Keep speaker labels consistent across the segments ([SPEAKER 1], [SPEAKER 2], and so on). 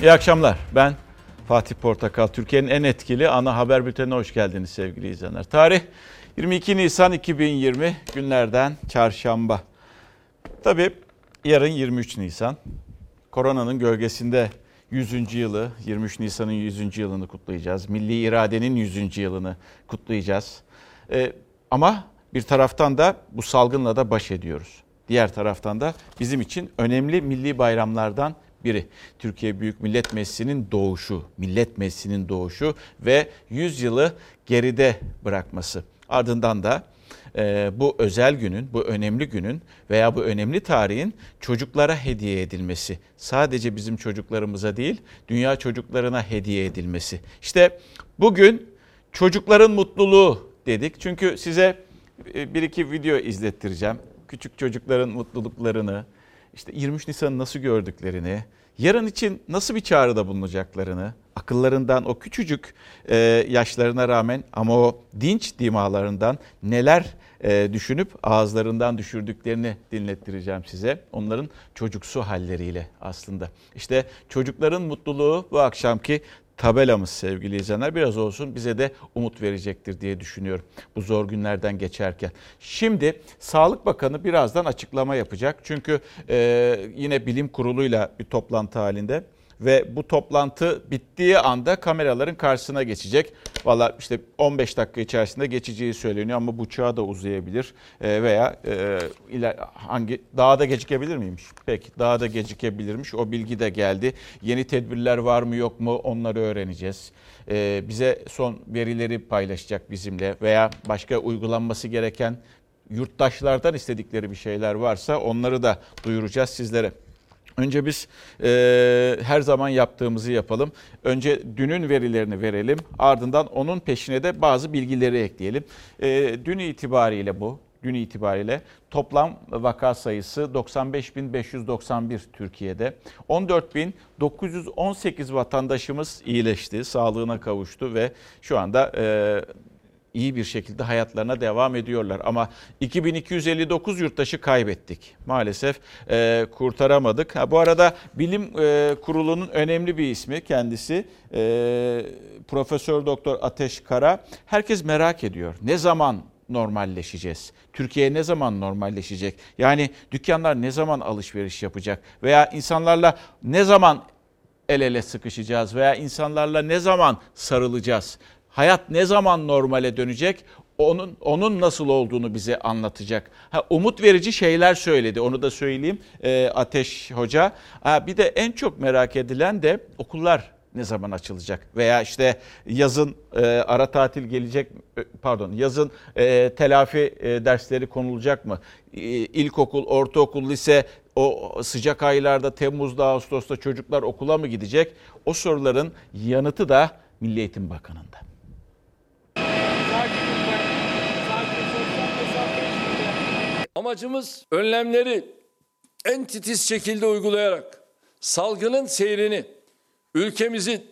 [SPEAKER 1] İyi akşamlar. Ben Fatih Portakal. Türkiye'nin en etkili ana haber bültenine hoş geldiniz sevgili izleyenler. Tarih 22 Nisan 2020 günlerden çarşamba. Tabii yarın 23 Nisan. Koronanın gölgesinde 100. yılı, 23 Nisan'ın 100. yılını kutlayacağız. Milli iradenin 100. yılını kutlayacağız. Ee, ama bir taraftan da bu salgınla da baş ediyoruz. Diğer taraftan da bizim için önemli milli bayramlardan biri. Türkiye Büyük Millet Meclisi'nin doğuşu, Millet Meclisi'nin doğuşu ve 100 yılı geride bırakması. Ardından da e, bu özel günün, bu önemli günün veya bu önemli tarihin çocuklara hediye edilmesi. Sadece bizim çocuklarımıza değil, dünya çocuklarına hediye edilmesi. İşte bugün çocukların mutluluğu dedik. Çünkü size e, bir iki video izlettireceğim. Küçük çocukların mutluluklarını, işte 23 Nisan'ı nasıl gördüklerini, yarın için nasıl bir çağrıda bulunacaklarını, akıllarından o küçücük e, yaşlarına rağmen ama o dinç dimalarından neler e, düşünüp ağızlarından düşürdüklerini dinlettireceğim size. Onların çocuksu halleriyle aslında. İşte çocukların mutluluğu bu akşamki tabelamız sevgili izleyenler biraz olsun bize de umut verecektir diye düşünüyorum bu zor günlerden geçerken. Şimdi Sağlık Bakanı birazdan açıklama yapacak. Çünkü e, yine bilim kuruluyla bir toplantı halinde ve bu toplantı bittiği anda kameraların karşısına geçecek. Valla işte 15 dakika içerisinde geçeceği söyleniyor ama bu çağa da uzayabilir e, veya e, hangi daha da gecikebilir miymiş? Peki daha da gecikebilirmiş. O bilgi de geldi. Yeni tedbirler var mı yok mu onları öğreneceğiz. E, bize son verileri paylaşacak bizimle veya başka uygulanması gereken yurttaşlardan istedikleri bir şeyler varsa onları da duyuracağız sizlere. Önce biz e, her zaman yaptığımızı yapalım. Önce dünün verilerini verelim. Ardından onun peşine de bazı bilgileri ekleyelim. E, dün itibariyle bu. Dün itibariyle toplam vaka sayısı 95.591 Türkiye'de. 14.918 vatandaşımız iyileşti, sağlığına kavuştu ve şu anda e, iyi bir şekilde hayatlarına devam ediyorlar. Ama 2259 yurttaşı kaybettik. Maalesef e, kurtaramadık. Ha, bu arada bilim e, kurulunun önemli bir ismi kendisi. E, Profesör Doktor Ateş Kara. Herkes merak ediyor. Ne zaman normalleşeceğiz? Türkiye ne zaman normalleşecek? Yani dükkanlar ne zaman alışveriş yapacak? Veya insanlarla ne zaman el ele sıkışacağız veya insanlarla ne zaman sarılacağız? Hayat ne zaman normale dönecek? Onun onun nasıl olduğunu bize anlatacak. Ha, umut verici şeyler söyledi. Onu da söyleyeyim e, Ateş Hoca. Ha, bir de en çok merak edilen de okullar ne zaman açılacak veya işte yazın e, ara tatil gelecek e, pardon yazın e, telafi e, dersleri konulacak mı? E, ilkokul, ortaokul, lise o sıcak aylarda Temmuz'da, Ağustos'ta çocuklar okula mı gidecek? O soruların yanıtı da Milli Eğitim Bakanı'nda.
[SPEAKER 2] Amacımız önlemleri en titiz şekilde uygulayarak salgının seyrini ülkemizi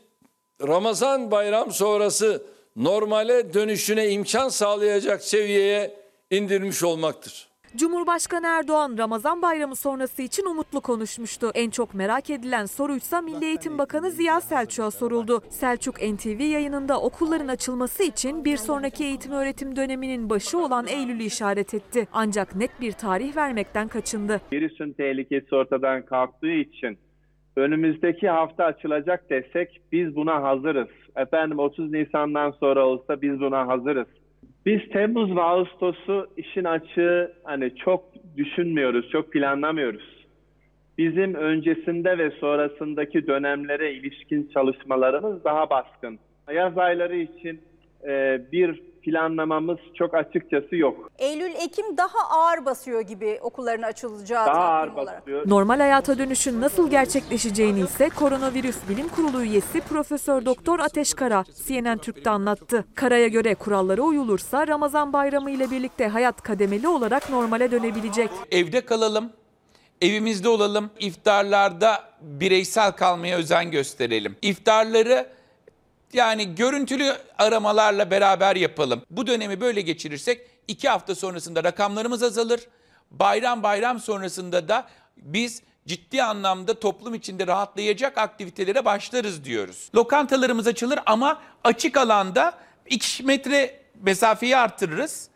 [SPEAKER 2] Ramazan bayram sonrası normale dönüşüne imkan sağlayacak seviyeye indirmiş olmaktır.
[SPEAKER 3] Cumhurbaşkanı Erdoğan Ramazan bayramı sonrası için umutlu konuşmuştu. En çok merak edilen soruysa Milli Eğitim Bakanı Ziya Selçuk'a soruldu. Selçuk NTV yayınında okulların açılması için bir sonraki eğitim öğretim döneminin başı olan Eylül'ü işaret etti. Ancak net bir tarih vermekten kaçındı.
[SPEAKER 4] Virüsün tehlikesi ortadan kalktığı için önümüzdeki hafta açılacak desek biz buna hazırız. Efendim 30 Nisan'dan sonra olsa biz buna hazırız. Biz Temmuz ve Ağustos'u işin açığı hani çok düşünmüyoruz, çok planlamıyoruz. Bizim öncesinde ve sonrasındaki dönemlere ilişkin çalışmalarımız daha baskın. Yaz ayları için e, bir planlamamız çok açıkçası yok.
[SPEAKER 5] Eylül-Ekim daha ağır basıyor gibi okulların açılacağı
[SPEAKER 4] daha ağır olarak. basıyor.
[SPEAKER 3] Normal hayata dönüşün nasıl gerçekleşeceğini ise Koronavirüs Bilim Kurulu üyesi Profesör Doktor Ateş Kara CNN Türk'te anlattı. Kara'ya göre kurallara uyulursa Ramazan bayramı ile birlikte hayat kademeli olarak normale dönebilecek.
[SPEAKER 6] Evde kalalım, evimizde olalım, iftarlarda bireysel kalmaya özen gösterelim. İftarları yani görüntülü aramalarla beraber yapalım. Bu dönemi böyle geçirirsek iki hafta sonrasında rakamlarımız azalır. Bayram bayram sonrasında da biz ciddi anlamda toplum içinde rahatlayacak aktivitelere başlarız diyoruz. Lokantalarımız açılır ama açık alanda 2 metre mesafeyi artırırız.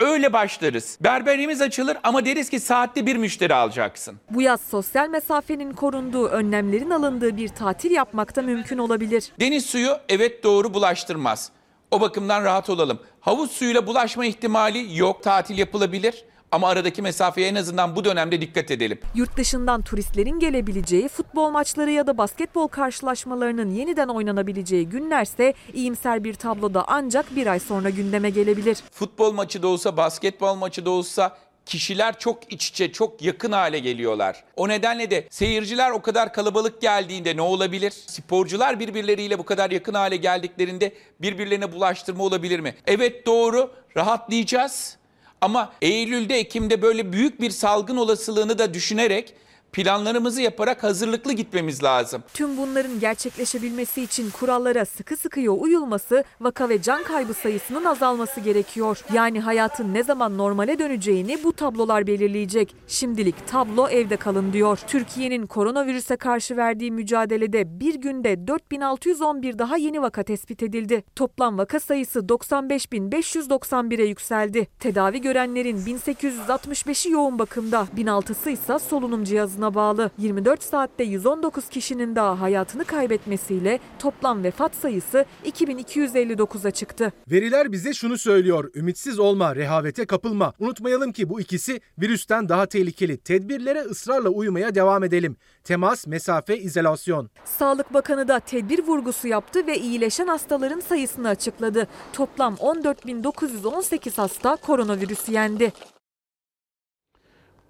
[SPEAKER 6] Öyle başlarız. Berberimiz açılır ama deriz ki saatte bir müşteri alacaksın.
[SPEAKER 3] Bu yaz sosyal mesafenin korunduğu, önlemlerin alındığı bir tatil yapmak da mümkün olabilir.
[SPEAKER 6] Deniz suyu evet doğru bulaştırmaz. O bakımdan rahat olalım. Havuz suyuyla bulaşma ihtimali yok. Tatil yapılabilir ama aradaki mesafeye en azından bu dönemde dikkat edelim.
[SPEAKER 3] Yurt dışından turistlerin gelebileceği, futbol maçları ya da basketbol karşılaşmalarının yeniden oynanabileceği günlerse iyimser bir tabloda ancak bir ay sonra gündeme gelebilir.
[SPEAKER 6] Futbol maçı da olsa, basketbol maçı da olsa kişiler çok iç içe, çok yakın hale geliyorlar. O nedenle de seyirciler o kadar kalabalık geldiğinde ne olabilir? Sporcular birbirleriyle bu kadar yakın hale geldiklerinde birbirlerine bulaştırma olabilir mi? Evet doğru, rahatlayacağız. Ama Eylül'de, Ekim'de böyle büyük bir salgın olasılığını da düşünerek planlarımızı yaparak hazırlıklı gitmemiz lazım.
[SPEAKER 3] Tüm bunların gerçekleşebilmesi için kurallara sıkı sıkıya uyulması, vaka ve can kaybı sayısının azalması gerekiyor. Yani hayatın ne zaman normale döneceğini bu tablolar belirleyecek. Şimdilik tablo evde kalın diyor. Türkiye'nin koronavirüse karşı verdiği mücadelede bir günde 4611 daha yeni vaka tespit edildi. Toplam vaka sayısı 95.591'e yükseldi. Tedavi görenlerin 1865'i yoğun bakımda, 1006'sı ise solunum cihazına bağlı. 24 saatte 119 kişinin daha hayatını kaybetmesiyle toplam vefat sayısı 2259'a çıktı.
[SPEAKER 7] Veriler bize şunu söylüyor. Ümitsiz olma, rehavete kapılma. Unutmayalım ki bu ikisi virüsten daha tehlikeli. Tedbirlere ısrarla uymaya devam edelim. Temas, mesafe, izolasyon.
[SPEAKER 3] Sağlık Bakanı da tedbir vurgusu yaptı ve iyileşen hastaların sayısını açıkladı. Toplam 14.918 hasta koronavirüsü yendi.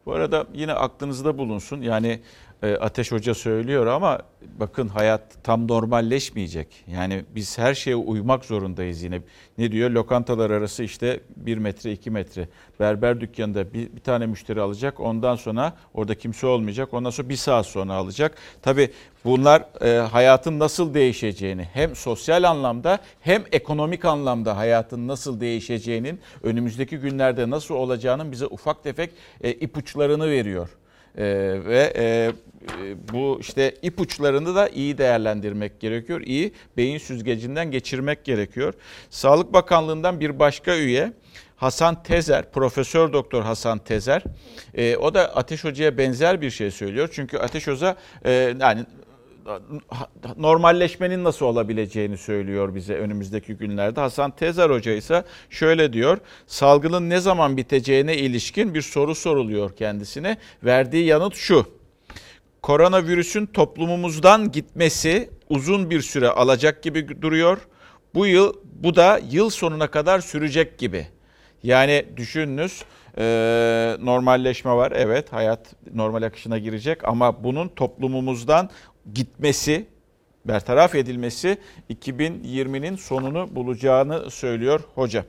[SPEAKER 1] Bu arada yine aklınızda bulunsun. Yani e, Ateş Hoca söylüyor ama bakın hayat tam normalleşmeyecek. Yani biz her şeye uymak zorundayız yine. Ne diyor? Lokantalar arası işte 1 metre 2 metre. Berber dükkanında bir, bir tane müşteri alacak. Ondan sonra orada kimse olmayacak. Ondan sonra bir saat sonra alacak. Tabii bunlar e, hayatın nasıl değişeceğini hem sosyal anlamda hem ekonomik anlamda hayatın nasıl değişeceğinin önümüzdeki günlerde nasıl olacağının bize ufak tefek e, ipuçlarını veriyor. Ee, ve e, e, bu işte ipuçlarını da iyi değerlendirmek gerekiyor. İyi beyin süzgecinden geçirmek gerekiyor. Sağlık Bakanlığı'ndan bir başka üye Hasan Tezer, Profesör Doktor Hasan Tezer. E, o da Ateş Hoca'ya benzer bir şey söylüyor. Çünkü Ateş Hoca e, yani normalleşmenin nasıl olabileceğini söylüyor bize önümüzdeki günlerde. Hasan Tezer Hoca ise şöyle diyor. Salgının ne zaman biteceğine ilişkin bir soru soruluyor kendisine. Verdiği yanıt şu. Koronavirüsün toplumumuzdan gitmesi uzun bir süre alacak gibi duruyor. Bu yıl bu da yıl sonuna kadar sürecek gibi. Yani düşününüz normalleşme var. Evet hayat normal akışına girecek ama bunun toplumumuzdan gitmesi, bertaraf edilmesi 2020'nin sonunu bulacağını söylüyor hoca.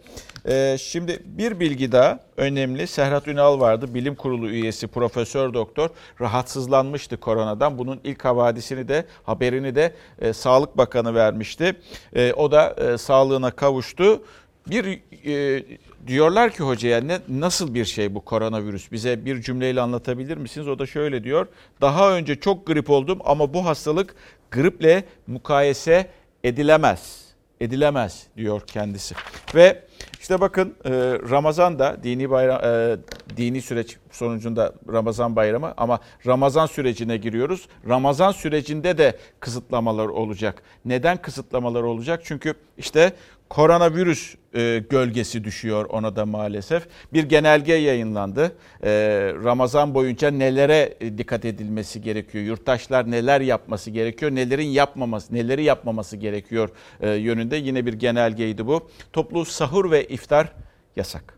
[SPEAKER 1] Ee, şimdi bir bilgi daha önemli. Serhat Ünal vardı. Bilim Kurulu üyesi Profesör Doktor rahatsızlanmıştı koronadan. Bunun ilk havadisini de haberini de e, Sağlık Bakanı vermişti. E, o da e, sağlığına kavuştu. Bir e, diyorlar ki hocaya ne nasıl bir şey bu koronavirüs? Bize bir cümleyle anlatabilir misiniz? O da şöyle diyor. Daha önce çok grip oldum ama bu hastalık griple mukayese edilemez. Edilemez diyor kendisi. Ve işte bakın e, Ramazan da dini bayram e, dini süreç sonucunda Ramazan bayramı ama Ramazan sürecine giriyoruz. Ramazan sürecinde de kısıtlamalar olacak. Neden kısıtlamalar olacak? Çünkü işte koronavirüs gölgesi düşüyor ona da maalesef. Bir genelge yayınlandı. E, Ramazan boyunca nelere e, dikkat edilmesi gerekiyor? Yurttaşlar neler yapması gerekiyor? Nelerin yapmaması, neleri yapmaması gerekiyor e, yönünde yine bir genelgeydi bu. Toplu sahur ve iftar yasak.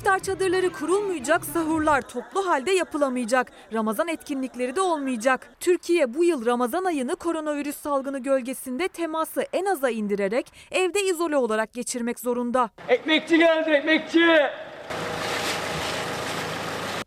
[SPEAKER 3] İftar çadırları kurulmayacak, sahurlar toplu halde yapılamayacak. Ramazan etkinlikleri de olmayacak. Türkiye bu yıl Ramazan ayını koronavirüs salgını gölgesinde teması en aza indirerek evde izole olarak geçirmek zorunda.
[SPEAKER 8] Ekmekçi geldi ekmekçi.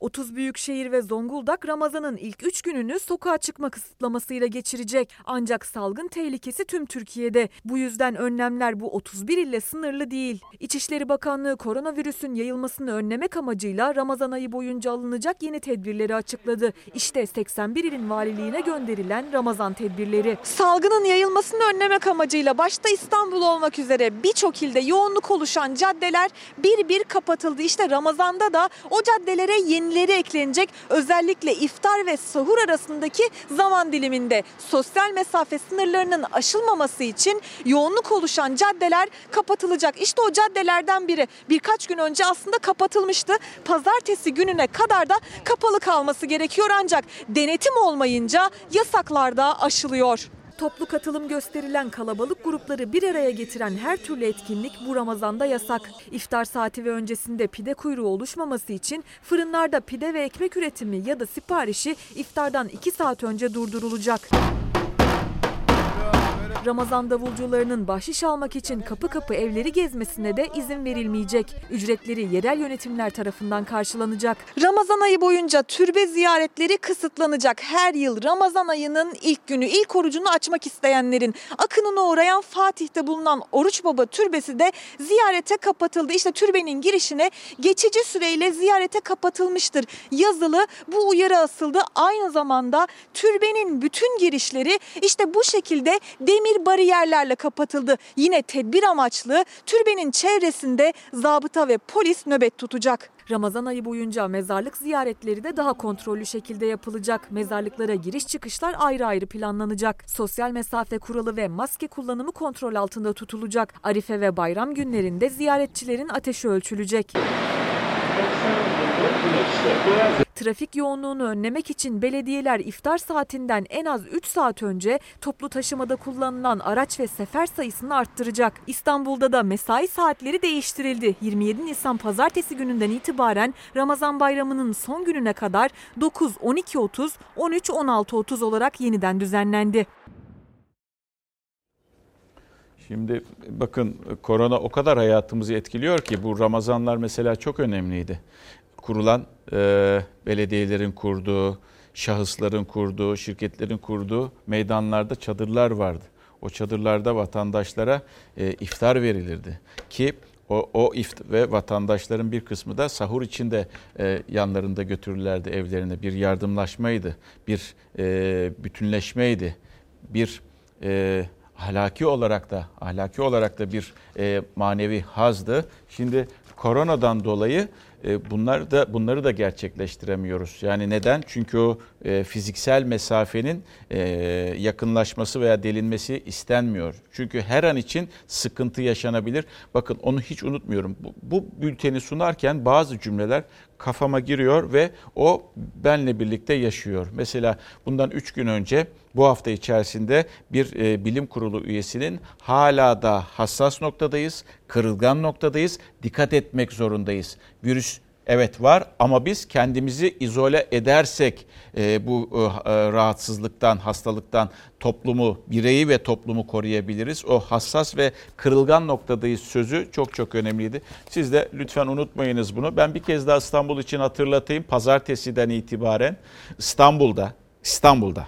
[SPEAKER 3] 30 büyük şehir ve Zonguldak Ramazan'ın ilk 3 gününü sokağa çıkma kısıtlamasıyla geçirecek. Ancak salgın tehlikesi tüm Türkiye'de. Bu yüzden önlemler bu 31 ile sınırlı değil. İçişleri Bakanlığı koronavirüsün yayılmasını önlemek amacıyla Ramazan ayı boyunca alınacak yeni tedbirleri açıkladı. İşte 81 ilin valiliğine gönderilen Ramazan tedbirleri. Salgının yayılmasını önlemek amacıyla başta İstanbul olmak üzere birçok ilde yoğunluk oluşan caddeler bir bir kapatıldı. İşte Ramazan'da da o caddelere yenileri eklenecek. Özellikle iftar ve sahur arasındaki zaman diliminde sosyal mesafe sınırlarının aşılmaması için yoğunluk oluşan caddeler kapatılacak. İşte o caddelerden biri birkaç gün önce aslında kapatılmıştı. Pazartesi gününe kadar da kapalı kalması gerekiyor ancak denetim olmayınca yasaklar da aşılıyor. Toplu katılım gösterilen kalabalık grupları bir araya getiren her türlü etkinlik bu Ramazan'da yasak. İftar saati ve öncesinde pide kuyruğu oluşmaması için fırınlarda pide ve ekmek üretimi ya da siparişi iftardan 2 saat önce durdurulacak. Ramazan davulcularının bahşiş almak için kapı kapı evleri gezmesine de izin verilmeyecek. Ücretleri yerel yönetimler tarafından karşılanacak. Ramazan ayı boyunca türbe ziyaretleri kısıtlanacak. Her yıl Ramazan ayının ilk günü ilk orucunu açmak isteyenlerin akınına uğrayan Fatih'te bulunan Oruç Baba Türbesi de ziyarete kapatıldı. İşte türbenin girişine geçici süreyle ziyarete kapatılmıştır. Yazılı bu uyarı asıldı. Aynı zamanda türbenin bütün girişleri işte bu şekilde demir bariyerlerle kapatıldı. Yine tedbir amaçlı türbenin çevresinde zabıta ve polis nöbet tutacak. Ramazan ayı boyunca mezarlık ziyaretleri de daha kontrollü şekilde yapılacak. Mezarlıklara giriş çıkışlar ayrı ayrı planlanacak. Sosyal mesafe kuralı ve maske kullanımı kontrol altında tutulacak. Arife ve bayram günlerinde ziyaretçilerin ateşi ölçülecek. Trafik yoğunluğunu önlemek için belediyeler iftar saatinden en az 3 saat önce toplu taşımada kullanılan araç ve sefer sayısını arttıracak. İstanbul'da da mesai saatleri değiştirildi. 27 Nisan pazartesi gününden itibaren Ramazan bayramının son gününe kadar 9, 12.30, 13, 16.30 olarak yeniden düzenlendi.
[SPEAKER 1] Şimdi bakın korona o kadar hayatımızı etkiliyor ki bu Ramazanlar mesela çok önemliydi. Kurulan e, belediyelerin kurduğu, şahısların kurduğu, şirketlerin kurduğu meydanlarda çadırlar vardı. O çadırlarda vatandaşlara e, iftar verilirdi ki o, o ift ve vatandaşların bir kısmı da sahur içinde e, yanlarında götürürlerdi evlerine. Bir yardımlaşmaydı, bir e, bütünleşmeydi, bir e, ahlaki olarak da ahlaki olarak da bir e, manevi hazdı. Şimdi koronadan dolayı bunlar da bunları da gerçekleştiremiyoruz. Yani neden? Çünkü o e, fiziksel mesafenin e, yakınlaşması veya delinmesi istenmiyor. Çünkü her an için sıkıntı yaşanabilir. Bakın onu hiç unutmuyorum. Bu, bu bülteni sunarken bazı cümleler kafama giriyor ve o benle birlikte yaşıyor. Mesela bundan 3 gün önce bu hafta içerisinde bir e, bilim kurulu üyesinin hala da hassas noktadayız, kırılgan noktadayız, dikkat etmek zorundayız. Virüs Evet var ama biz kendimizi izole edersek e, bu e, rahatsızlıktan, hastalıktan toplumu, bireyi ve toplumu koruyabiliriz. O hassas ve kırılgan noktadayız sözü çok çok önemliydi. Siz de lütfen unutmayınız bunu. Ben bir kez daha İstanbul için hatırlatayım. Pazartesiden itibaren İstanbul'da, İstanbul'da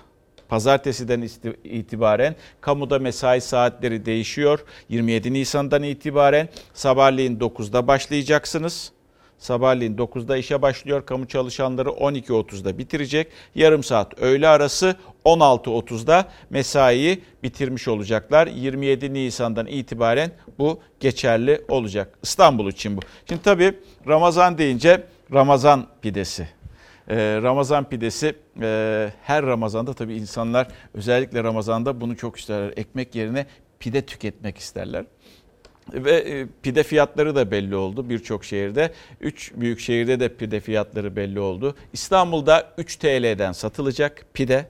[SPEAKER 1] Pazartesiden itibaren kamuda mesai saatleri değişiyor. 27 Nisan'dan itibaren sabahleyin 9'da başlayacaksınız. Sabahleyin 9'da işe başlıyor. Kamu çalışanları 12.30'da bitirecek. Yarım saat öğle arası 16.30'da mesaiyi bitirmiş olacaklar. 27 Nisan'dan itibaren bu geçerli olacak. İstanbul için bu. Şimdi tabii Ramazan deyince Ramazan pidesi. Ee, Ramazan pidesi e, her Ramazan'da tabii insanlar özellikle Ramazan'da bunu çok isterler. Ekmek yerine pide tüketmek isterler. Ve e, pide fiyatları da belli oldu birçok şehirde. 3 büyük şehirde de pide fiyatları belli oldu. İstanbul'da 3 TL'den satılacak pide.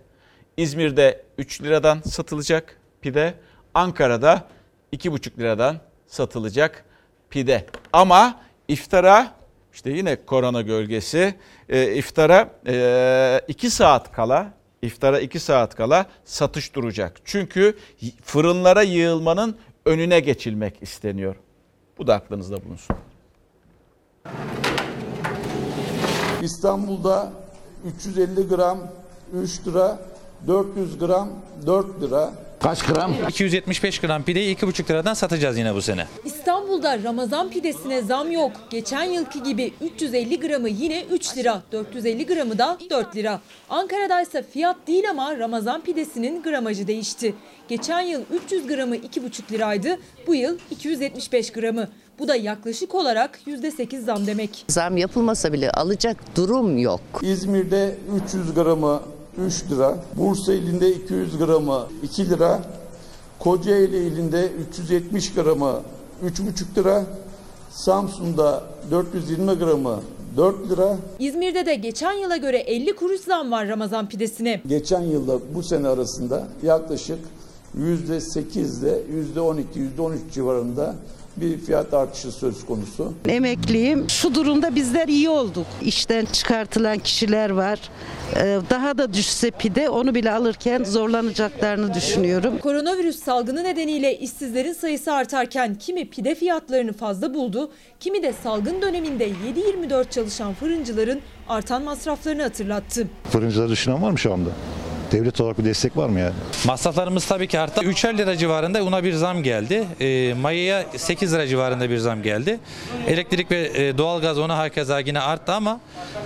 [SPEAKER 1] İzmir'de 3 liradan satılacak pide. Ankara'da 2,5 liradan satılacak pide. Ama iftara işte yine korona gölgesi e, iftara 2 saat kala iftara 2 saat kala satış duracak. Çünkü fırınlara yığılmanın önüne geçilmek isteniyor. Bu da aklınızda bulunsun.
[SPEAKER 8] İstanbul'da 350 gram 3 lira, 400 gram 4 lira.
[SPEAKER 9] Kaç gram?
[SPEAKER 10] 275 gram pideyi 2,5 liradan satacağız yine bu sene.
[SPEAKER 11] İstanbul'da Ramazan pidesine zam yok. Geçen yılki gibi 350 gramı yine 3 lira, 450 gramı da 4 lira. Ankara'da ise fiyat değil ama Ramazan pidesinin gramajı değişti. Geçen yıl 300 gramı 2,5 liraydı, bu yıl 275 gramı. Bu da yaklaşık olarak %8 zam demek.
[SPEAKER 12] Zam yapılmasa bile alacak durum yok.
[SPEAKER 8] İzmir'de 300 gramı 3 lira, Bursa ilinde 200 gramı 2 lira, Kocaeli ilinde 370 gramı 3,5 lira, Samsun'da 420 gramı 4 lira.
[SPEAKER 11] İzmir'de de geçen yıla göre 50 kuruş zam var Ramazan pidesine.
[SPEAKER 8] Geçen yılla bu sene arasında yaklaşık %8 ile %12, %13 civarında bir fiyat artışı söz konusu.
[SPEAKER 12] Emekliyim. Şu durumda bizler iyi olduk. İşten çıkartılan kişiler var. Ee, Daha da düşse pide onu bile alırken zorlanacaklarını düşünüyorum.
[SPEAKER 11] Koronavirüs salgını nedeniyle işsizlerin sayısı artarken kimi pide fiyatlarını fazla buldu, kimi de salgın döneminde 7-24 çalışan fırıncıların artan masraflarını hatırlattı.
[SPEAKER 9] Fırıncıları düşünen var mı şu anda? Devlet olarak bir destek var mı yani?
[SPEAKER 10] Masraflarımız tabii ki arttı. 3'er lira civarında una bir zam geldi. E, mayaya 8 lira civarında bir zam geldi. Elektrik ve e, doğalgaz ona herkese yine arttı ama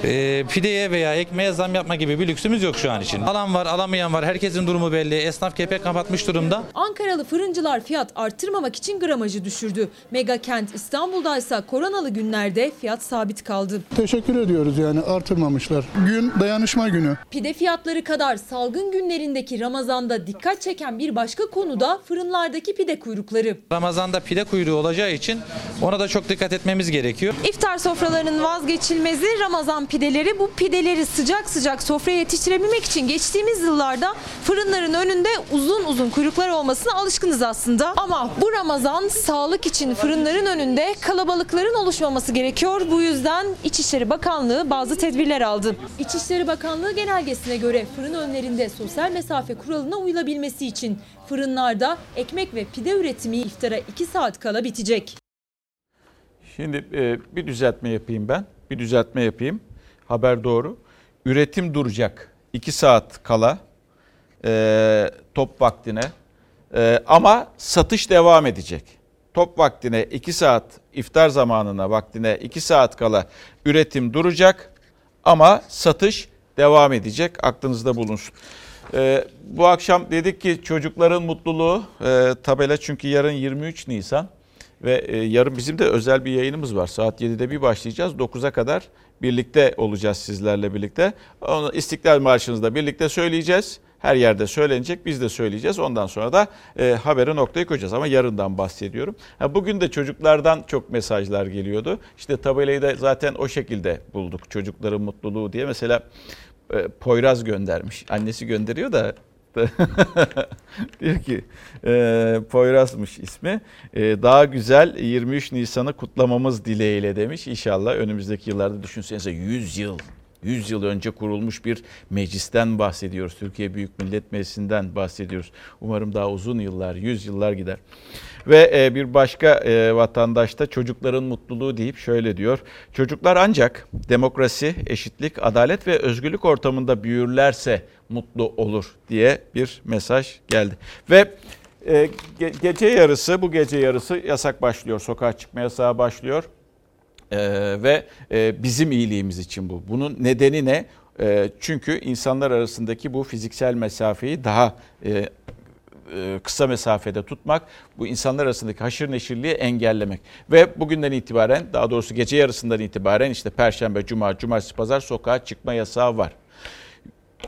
[SPEAKER 10] e, pideye veya ekmeğe zam yapma gibi bir lüksümüz yok şu an için. Alan var, alamayan var. Herkesin durumu belli. Esnaf kepek kapatmış durumda.
[SPEAKER 11] Ankaralı fırıncılar fiyat arttırmamak için gramajı düşürdü. Mega kent İstanbul'da ise koronalı günlerde fiyat sabit kaldı.
[SPEAKER 13] Teşekkür ediyoruz yani artırmamışlar. Gün dayanışma günü.
[SPEAKER 11] Pide fiyatları kadar salgın günlerindeki Ramazan'da dikkat çeken bir başka konu da fırınlardaki pide kuyrukları.
[SPEAKER 10] Ramazan'da pide kuyruğu olacağı için ona da çok dikkat etmemiz gerekiyor.
[SPEAKER 11] İftar sofralarının vazgeçilmezi Ramazan pideleri. Bu pideleri sıcak sıcak sofraya yetiştirebilmek için geçtiğimiz yıllarda fırınların önünde uzun uzun kuyruklar olmasına alışkınız aslında. Ama bu Ramazan sağlık için fırınların önünde kalabalıkların oluşmaması gerekiyor. Bu yüzden İçişleri Bakanlığı bazı tedbirler aldı. İçişleri Bakanlığı genelgesine göre fırın önlerinde sosyal mesafe kuralına uyulabilmesi için fırınlarda ekmek ve pide üretimi iftara 2 saat kala bitecek.
[SPEAKER 1] Şimdi e, bir düzeltme yapayım ben. Bir düzeltme yapayım. Haber doğru. Üretim duracak. 2 saat kala e, top vaktine E, ama satış devam edecek. Top vaktine 2 saat iftar zamanına vaktine 2 saat kala üretim duracak ama satış devam edecek. Aklınızda bulunsun. E, bu akşam dedik ki çocukların mutluluğu e, tabela çünkü yarın 23 Nisan. Ve e, yarın bizim de özel bir yayınımız var. Saat 7'de bir başlayacağız. 9'a kadar birlikte olacağız sizlerle birlikte. Onu İstiklal Marşı'nı da birlikte söyleyeceğiz. Her yerde söylenecek. Biz de söyleyeceğiz. Ondan sonra da e, habere noktayı koyacağız. Ama yarından bahsediyorum. Ha, bugün de çocuklardan çok mesajlar geliyordu. İşte tabelayı da zaten o şekilde bulduk. Çocukların mutluluğu diye. Mesela Poyraz göndermiş. Annesi gönderiyor da diyor ki e, Poyraz'mış ismi. E, daha güzel 23 Nisan'ı kutlamamız dileğiyle demiş. İnşallah önümüzdeki yıllarda düşünsenize 100 yıl 100 yıl önce kurulmuş bir meclisten bahsediyoruz. Türkiye Büyük Millet Meclisi'nden bahsediyoruz. Umarım daha uzun yıllar, 100 yıllar gider. Ve e, bir başka e, vatandaş da çocukların mutluluğu deyip şöyle diyor. Çocuklar ancak demokrasi, eşitlik, adalet ve özgürlük ortamında büyürlerse mutlu olur diye bir mesaj geldi. Ve e, ge- gece yarısı, bu gece yarısı yasak başlıyor. Sokağa çıkma yasağı başlıyor. Ve bizim iyiliğimiz için bu. Bunun nedeni ne? Çünkü insanlar arasındaki bu fiziksel mesafeyi daha kısa mesafede tutmak, bu insanlar arasındaki haşır neşirliği engellemek. Ve bugünden itibaren, daha doğrusu gece yarısından itibaren işte Perşembe, Cuma, Cumartesi, Pazar sokağa çıkma yasağı var.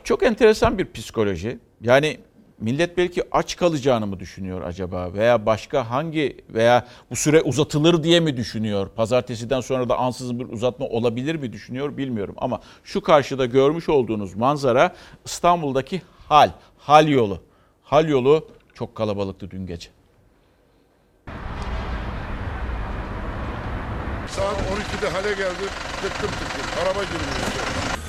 [SPEAKER 1] Çok enteresan bir psikoloji. Yani millet belki aç kalacağını mı düşünüyor acaba veya başka hangi veya bu süre uzatılır diye mi düşünüyor? Pazartesiden sonra da ansızın bir uzatma olabilir mi düşünüyor bilmiyorum ama şu karşıda görmüş olduğunuz manzara İstanbul'daki hal, hal yolu. Hal yolu çok kalabalıktı dün gece.
[SPEAKER 13] Saat 12'de hale geldi. Tıktım tıktım. Araba girmiyor.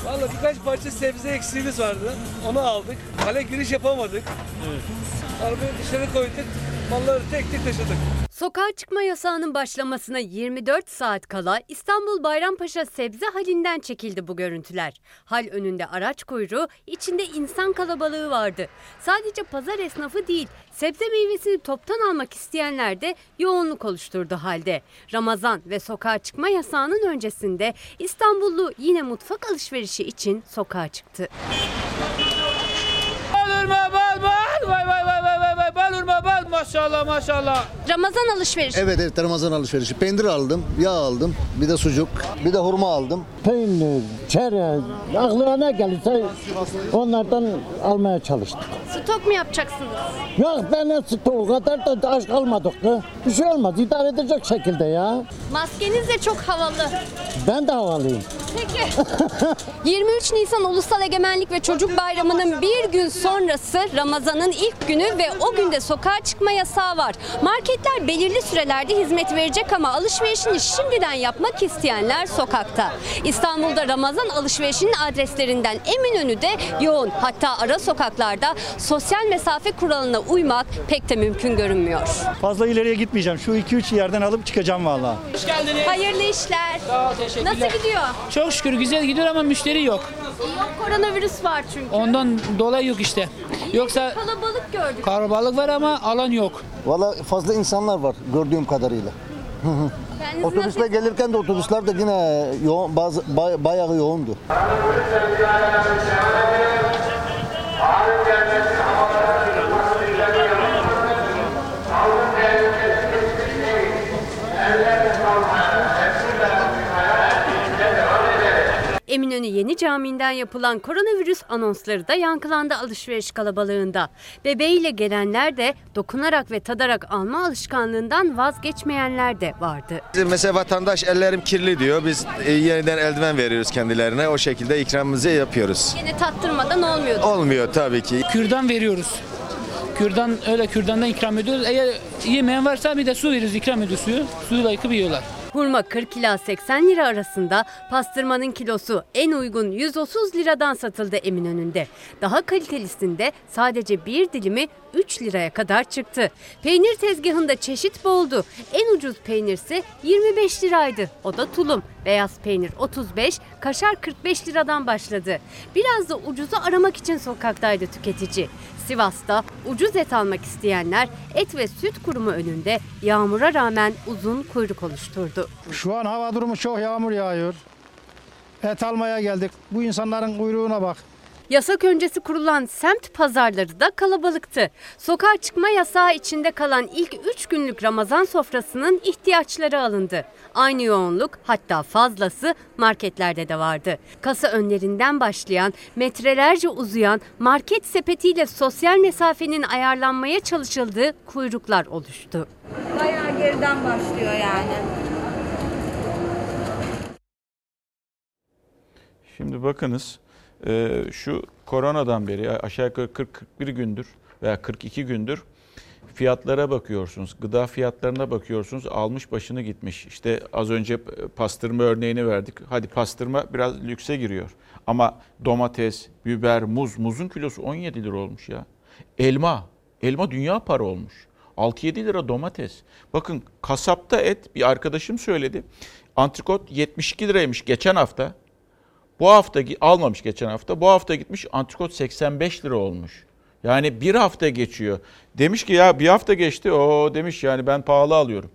[SPEAKER 14] Valla birkaç parça sebze eksiğimiz vardı. Onu aldık. Hale giriş yapamadık. Arabayı dışarı koyduk. Malları tek tek taşıdık. Sokağa çıkma yasağının başlamasına 24 saat kala İstanbul Bayrampaşa sebze halinden çekildi bu görüntüler. Hal önünde araç kuyruğu, içinde insan kalabalığı vardı. Sadece pazar esnafı değil, sebze meyvesini toptan almak isteyenler de yoğunluk oluşturdu halde. Ramazan ve sokağa çıkma yasağının öncesinde İstanbullu yine mutfak alışverişi için sokağa çıktı.
[SPEAKER 2] Balırma bal bal. Vay Maşallah maşallah.
[SPEAKER 14] Ramazan alışverişi.
[SPEAKER 15] Evet evet Ramazan alışverişi. Peynir aldım, yağ aldım, bir de sucuk, bir de hurma aldım.
[SPEAKER 16] Peynir, çerez, aklına ne gelirse onlardan almaya çalıştık.
[SPEAKER 14] Stok mu yapacaksınız?
[SPEAKER 16] Yok ben ne o kadar da aç kalmadık da. Bir şey olmaz idare edecek şekilde ya.
[SPEAKER 14] Maskeniz de çok havalı.
[SPEAKER 16] Ben de havalıyım.
[SPEAKER 14] Peki. 23 Nisan Ulusal Egemenlik ve Çocuk Bayramı'nın bir gün sonrası Ramazan'ın ilk günü ve o günde sokağa çıkma yasağı var. Marketler belirli sürelerde hizmet verecek ama alışverişini şimdiden yapmak isteyenler sokakta. İstanbul'da Ramazan alışverişinin adreslerinden Eminönü'de yoğun. Hatta ara sokaklarda sosyal mesafe kuralına uymak pek de mümkün görünmüyor.
[SPEAKER 9] Fazla ileriye gitmeyeceğim. Şu 2-3 yerden alıp çıkacağım vallahi.
[SPEAKER 2] Hoş geldiniz.
[SPEAKER 14] Hayırlı işler.
[SPEAKER 2] Sağ ol, teşekkürler.
[SPEAKER 14] Nasıl gidiyor?
[SPEAKER 2] Çok şükür güzel gidiyor ama müşteri yok.
[SPEAKER 14] Yok koronavirüs var çünkü.
[SPEAKER 2] Ondan dolayı yok işte. Yoksa
[SPEAKER 14] Kalabalık gördük.
[SPEAKER 2] karabalık var ama alan yok.
[SPEAKER 15] Valla fazla insanlar var gördüğüm kadarıyla.
[SPEAKER 14] Kendinizi
[SPEAKER 15] Otobüsle gelirken de otobüsler de yine yoğun, bazı, bay- bayağı yoğundu.
[SPEAKER 14] Eminönü Yeni Camii'nden yapılan koronavirüs anonsları da yankılandı alışveriş kalabalığında. Bebeğiyle gelenler de dokunarak ve tadarak alma alışkanlığından vazgeçmeyenler de vardı.
[SPEAKER 17] Mesela vatandaş ellerim kirli diyor. Biz e, yeniden eldiven veriyoruz kendilerine. O şekilde ikramımızı yapıyoruz.
[SPEAKER 14] Yine tattırmadan olmuyordu.
[SPEAKER 17] Olmuyor tabii ki.
[SPEAKER 2] Kürdan veriyoruz. Kürdan öyle kürdandan ikram ediyoruz. Eğer yemeyen varsa bir de su veriyoruz ikram ediyoruz suyu. Suyla yıkıp yiyorlar.
[SPEAKER 14] Hurma 40 ila 80 lira arasında, pastırmanın kilosu en uygun 130 liradan satıldı Eminönü'nde. Daha kalitelisinde sadece bir dilimi 3 liraya kadar çıktı. Peynir tezgahında çeşit boldu. En ucuz peynirse 25 liraydı. O da tulum. Beyaz peynir 35, kaşar 45 liradan başladı. Biraz da ucuzu aramak için sokaktaydı tüketici. Sivas'ta ucuz et almak isteyenler et ve süt kurumu önünde yağmura rağmen uzun kuyruk oluşturdu.
[SPEAKER 16] Şu an hava durumu çok yağmur yağıyor. Et almaya geldik. Bu insanların kuyruğuna bak.
[SPEAKER 14] Yasak öncesi kurulan semt pazarları da kalabalıktı. Sokağa çıkma yasağı içinde kalan ilk 3 günlük Ramazan sofrasının ihtiyaçları alındı. Aynı yoğunluk hatta fazlası marketlerde de vardı. Kasa önlerinden başlayan, metrelerce uzayan market sepetiyle sosyal mesafenin ayarlanmaya çalışıldığı kuyruklar oluştu.
[SPEAKER 5] Bayağı geriden başlıyor yani.
[SPEAKER 1] Şimdi bakınız e, şu koronadan beri aşağı yukarı 40-41 gündür veya 42 gündür fiyatlara bakıyorsunuz. Gıda fiyatlarına bakıyorsunuz. Almış başını gitmiş. İşte az önce pastırma örneğini verdik. Hadi pastırma biraz lükse giriyor. Ama domates, biber, muz. Muzun kilosu 17 lira olmuş ya. Elma. Elma dünya para olmuş. 6-7 lira domates. Bakın kasapta et bir arkadaşım söyledi. Antrikot 72 liraymış geçen hafta. Bu hafta almamış geçen hafta. Bu hafta gitmiş antrikot 85 lira olmuş. Yani bir hafta geçiyor. Demiş ki ya bir hafta geçti. O demiş yani ben pahalı alıyorum.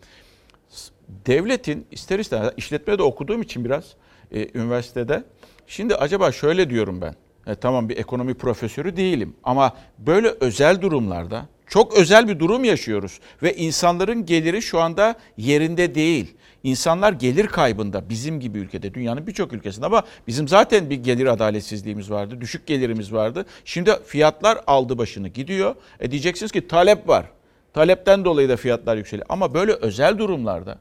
[SPEAKER 1] Devletin ister istemez işletmede okuduğum için biraz e, üniversitede. Şimdi acaba şöyle diyorum ben. E, tamam bir ekonomi profesörü değilim ama böyle özel durumlarda çok özel bir durum yaşıyoruz ve insanların geliri şu anda yerinde değil. İnsanlar gelir kaybında bizim gibi ülkede, dünyanın birçok ülkesinde ama bizim zaten bir gelir adaletsizliğimiz vardı, düşük gelirimiz vardı. Şimdi fiyatlar aldı başını gidiyor. E diyeceksiniz ki talep var. Talepten dolayı da fiyatlar yükseliyor. Ama böyle özel durumlarda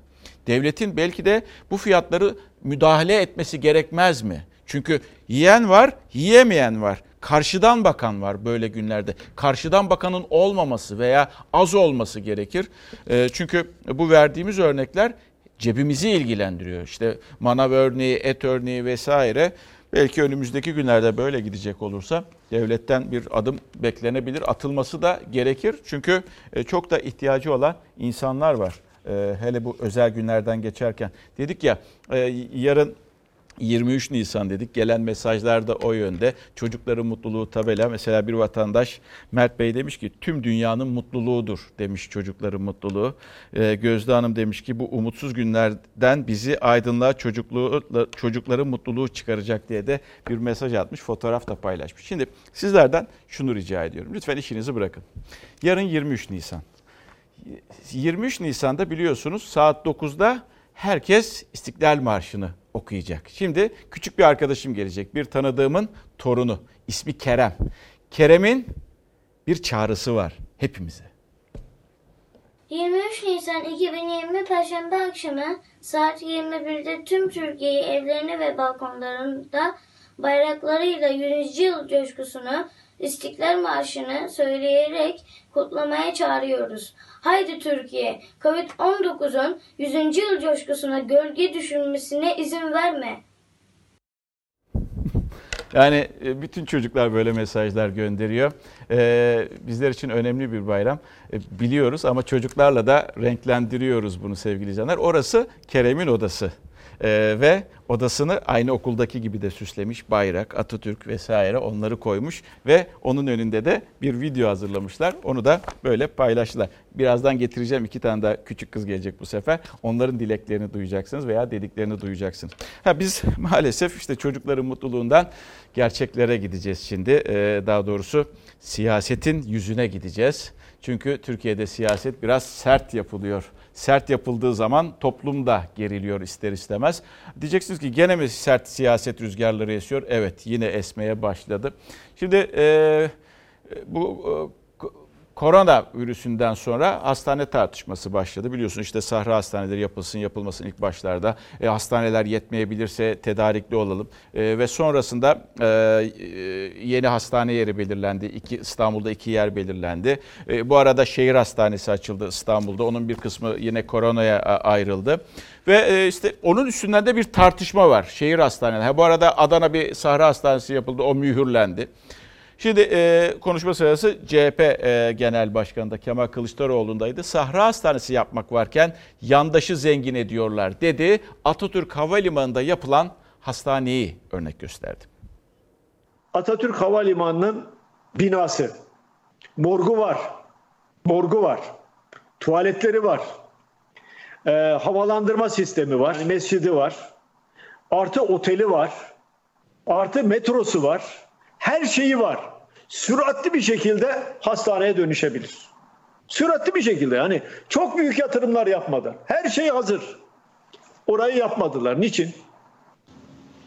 [SPEAKER 1] devletin belki de bu fiyatları müdahale etmesi gerekmez mi? Çünkü yiyen var, yiyemeyen var. Karşıdan bakan var böyle günlerde. Karşıdan bakanın olmaması veya az olması gerekir. E, çünkü bu verdiğimiz örnekler cebimizi ilgilendiriyor. İşte manav örneği, et örneği vesaire. Belki önümüzdeki günlerde böyle gidecek olursa devletten bir adım beklenebilir. Atılması da gerekir. Çünkü çok da ihtiyacı olan insanlar var. e, hele bu özel günlerden geçerken. Dedik ya e, yarın 23 Nisan dedik. Gelen mesajlar da o yönde. Çocukların mutluluğu tabela. Mesela bir vatandaş Mert Bey demiş ki tüm dünyanın mutluluğudur demiş çocukların mutluluğu. Ee, Gözde Hanım demiş ki bu umutsuz günlerden bizi aydınlığa çocukluğu, çocukların mutluluğu çıkaracak diye de bir mesaj atmış. Fotoğraf da paylaşmış. Şimdi sizlerden şunu rica ediyorum. Lütfen işinizi bırakın. Yarın 23 Nisan. 23 Nisan'da biliyorsunuz saat 9'da herkes İstiklal Marşı'nı okuyacak. Şimdi küçük bir arkadaşım gelecek. Bir tanıdığımın torunu. İsmi Kerem. Kerem'in bir çağrısı var hepimize.
[SPEAKER 18] 23 Nisan 2020 Perşembe akşamı saat 21'de tüm Türkiye'yi evlerine ve balkonlarında bayraklarıyla 100. yıl coşkusunu İstiklal Marşı'nı söyleyerek kutlamaya çağırıyoruz. Haydi Türkiye, Covid-19'un 100. yıl coşkusuna gölge düşürmesine izin verme.
[SPEAKER 1] Yani e, bütün çocuklar böyle mesajlar gönderiyor. Ee, bizler için önemli bir bayram. Ee, biliyoruz ama çocuklarla da renklendiriyoruz bunu sevgili izleyenler. Orası Kerem'in odası. Ee, ve odasını aynı okuldaki gibi de süslemiş. Bayrak, Atatürk vesaire onları koymuş ve onun önünde de bir video hazırlamışlar. Onu da böyle paylaştılar. Birazdan getireceğim iki tane daha küçük kız gelecek bu sefer. Onların dileklerini duyacaksınız veya dediklerini duyacaksınız. Ha biz maalesef işte çocukların mutluluğundan gerçeklere gideceğiz şimdi. Ee, daha doğrusu siyasetin yüzüne gideceğiz. Çünkü Türkiye'de siyaset biraz sert yapılıyor sert yapıldığı zaman toplum da geriliyor ister istemez. Diyeceksiniz ki gene mi sert siyaset rüzgarları esiyor? Evet yine esmeye başladı. Şimdi e, bu korona virüsünden sonra hastane tartışması başladı. Biliyorsun işte sahra hastaneleri yapılsın yapılmasın ilk başlarda. E, hastaneler yetmeyebilirse tedarikli olalım. E, ve sonrasında e, yeni hastane yeri belirlendi. İki, İstanbul'da iki yer belirlendi. E, bu arada şehir hastanesi açıldı İstanbul'da. Onun bir kısmı yine koronaya ayrıldı. Ve e, işte onun üstünden de bir tartışma var şehir hastaneleri. Ha, bu arada Adana bir sahra hastanesi yapıldı. O mühürlendi. Şimdi e, konuşma sırası CHP e, Genel Başkanı da Kemal Kılıçdaroğlu'ndaydı. Sahra Hastanesi yapmak varken yandaşı zengin ediyorlar dedi. Atatürk Havalimanı'nda yapılan hastaneyi örnek gösterdi.
[SPEAKER 19] Atatürk Havalimanı'nın binası, morgu var, morgu var, tuvaletleri var, e, havalandırma sistemi var, mescidi var, artı oteli var, artı metrosu var, her şeyi var. Süratli bir şekilde hastaneye dönüşebilir. Süratli bir şekilde yani çok büyük yatırımlar yapmadan. Her şey hazır. Orayı yapmadılar. Niçin?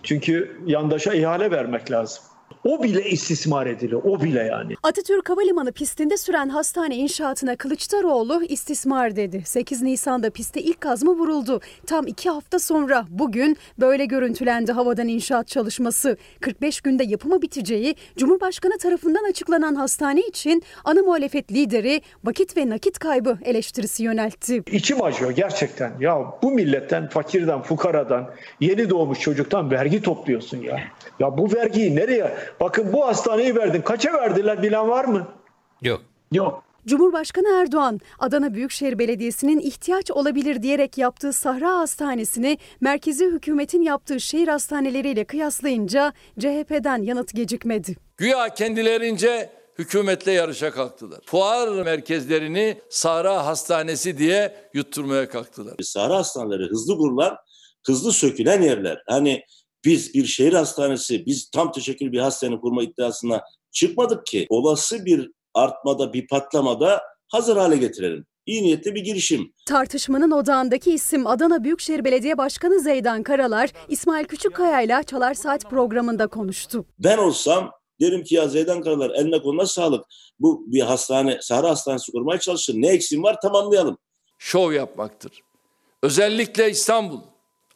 [SPEAKER 19] Çünkü yandaşa ihale vermek lazım. O bile istismar ediliyor. O bile yani.
[SPEAKER 20] Atatürk Havalimanı pistinde süren hastane inşaatına Kılıçdaroğlu istismar dedi. 8 Nisan'da piste ilk kazma vuruldu. Tam iki hafta sonra bugün böyle görüntülendi havadan inşaat çalışması. 45 günde yapımı biteceği Cumhurbaşkanı tarafından açıklanan hastane için ana muhalefet lideri vakit ve nakit kaybı eleştirisi yöneltti.
[SPEAKER 19] İçim acıyor gerçekten. Ya bu milletten, fakirden, fukaradan, yeni doğmuş çocuktan vergi topluyorsun ya. Ya bu vergiyi nereye Bakın bu hastaneyi verdin. Kaça verdiler bilen var mı?
[SPEAKER 10] Yok.
[SPEAKER 19] Yok.
[SPEAKER 20] Cumhurbaşkanı Erdoğan, Adana Büyükşehir Belediyesi'nin ihtiyaç olabilir diyerek yaptığı Sahra Hastanesi'ni merkezi hükümetin yaptığı şehir hastaneleriyle kıyaslayınca CHP'den yanıt gecikmedi.
[SPEAKER 21] Güya kendilerince hükümetle yarışa kalktılar. Fuar merkezlerini Sahra Hastanesi diye yutturmaya kalktılar.
[SPEAKER 22] Sahra hastaneleri hızlı kurulan, hızlı sökülen yerler. Hani biz bir şehir hastanesi, biz tam teşekkül bir hastane kurma iddiasına çıkmadık ki. Olası bir artmada, bir patlamada hazır hale getirelim. İyi niyetli bir girişim.
[SPEAKER 20] Tartışmanın odağındaki isim Adana Büyükşehir Belediye Başkanı Zeydan Karalar, İsmail Küçükkaya ile Çalar Saat programında konuştu.
[SPEAKER 22] Ben olsam derim ki ya Zeydan Karalar eline koluna sağlık. Bu bir hastane, Sahra Hastanesi kurmaya çalışır. Ne eksiğim var tamamlayalım.
[SPEAKER 21] Şov yapmaktır. Özellikle İstanbul,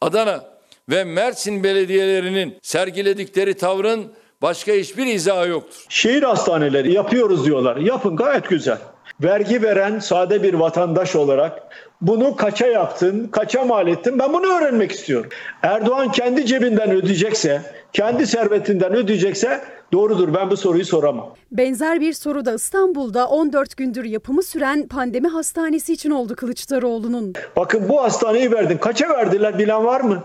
[SPEAKER 21] Adana, ve Mersin belediyelerinin sergiledikleri tavrın başka hiçbir izahı yoktur.
[SPEAKER 19] Şehir hastaneleri yapıyoruz diyorlar. Yapın gayet güzel. Vergi veren sade bir vatandaş olarak bunu kaça yaptın, kaça mal ettin ben bunu öğrenmek istiyorum. Erdoğan kendi cebinden ödeyecekse, kendi servetinden ödeyecekse Doğrudur ben bu soruyu soramam.
[SPEAKER 20] Benzer bir soru da İstanbul'da 14 gündür yapımı süren pandemi hastanesi için oldu Kılıçdaroğlu'nun.
[SPEAKER 19] Bakın bu hastaneyi verdin. Kaça verdiler bilen var mı?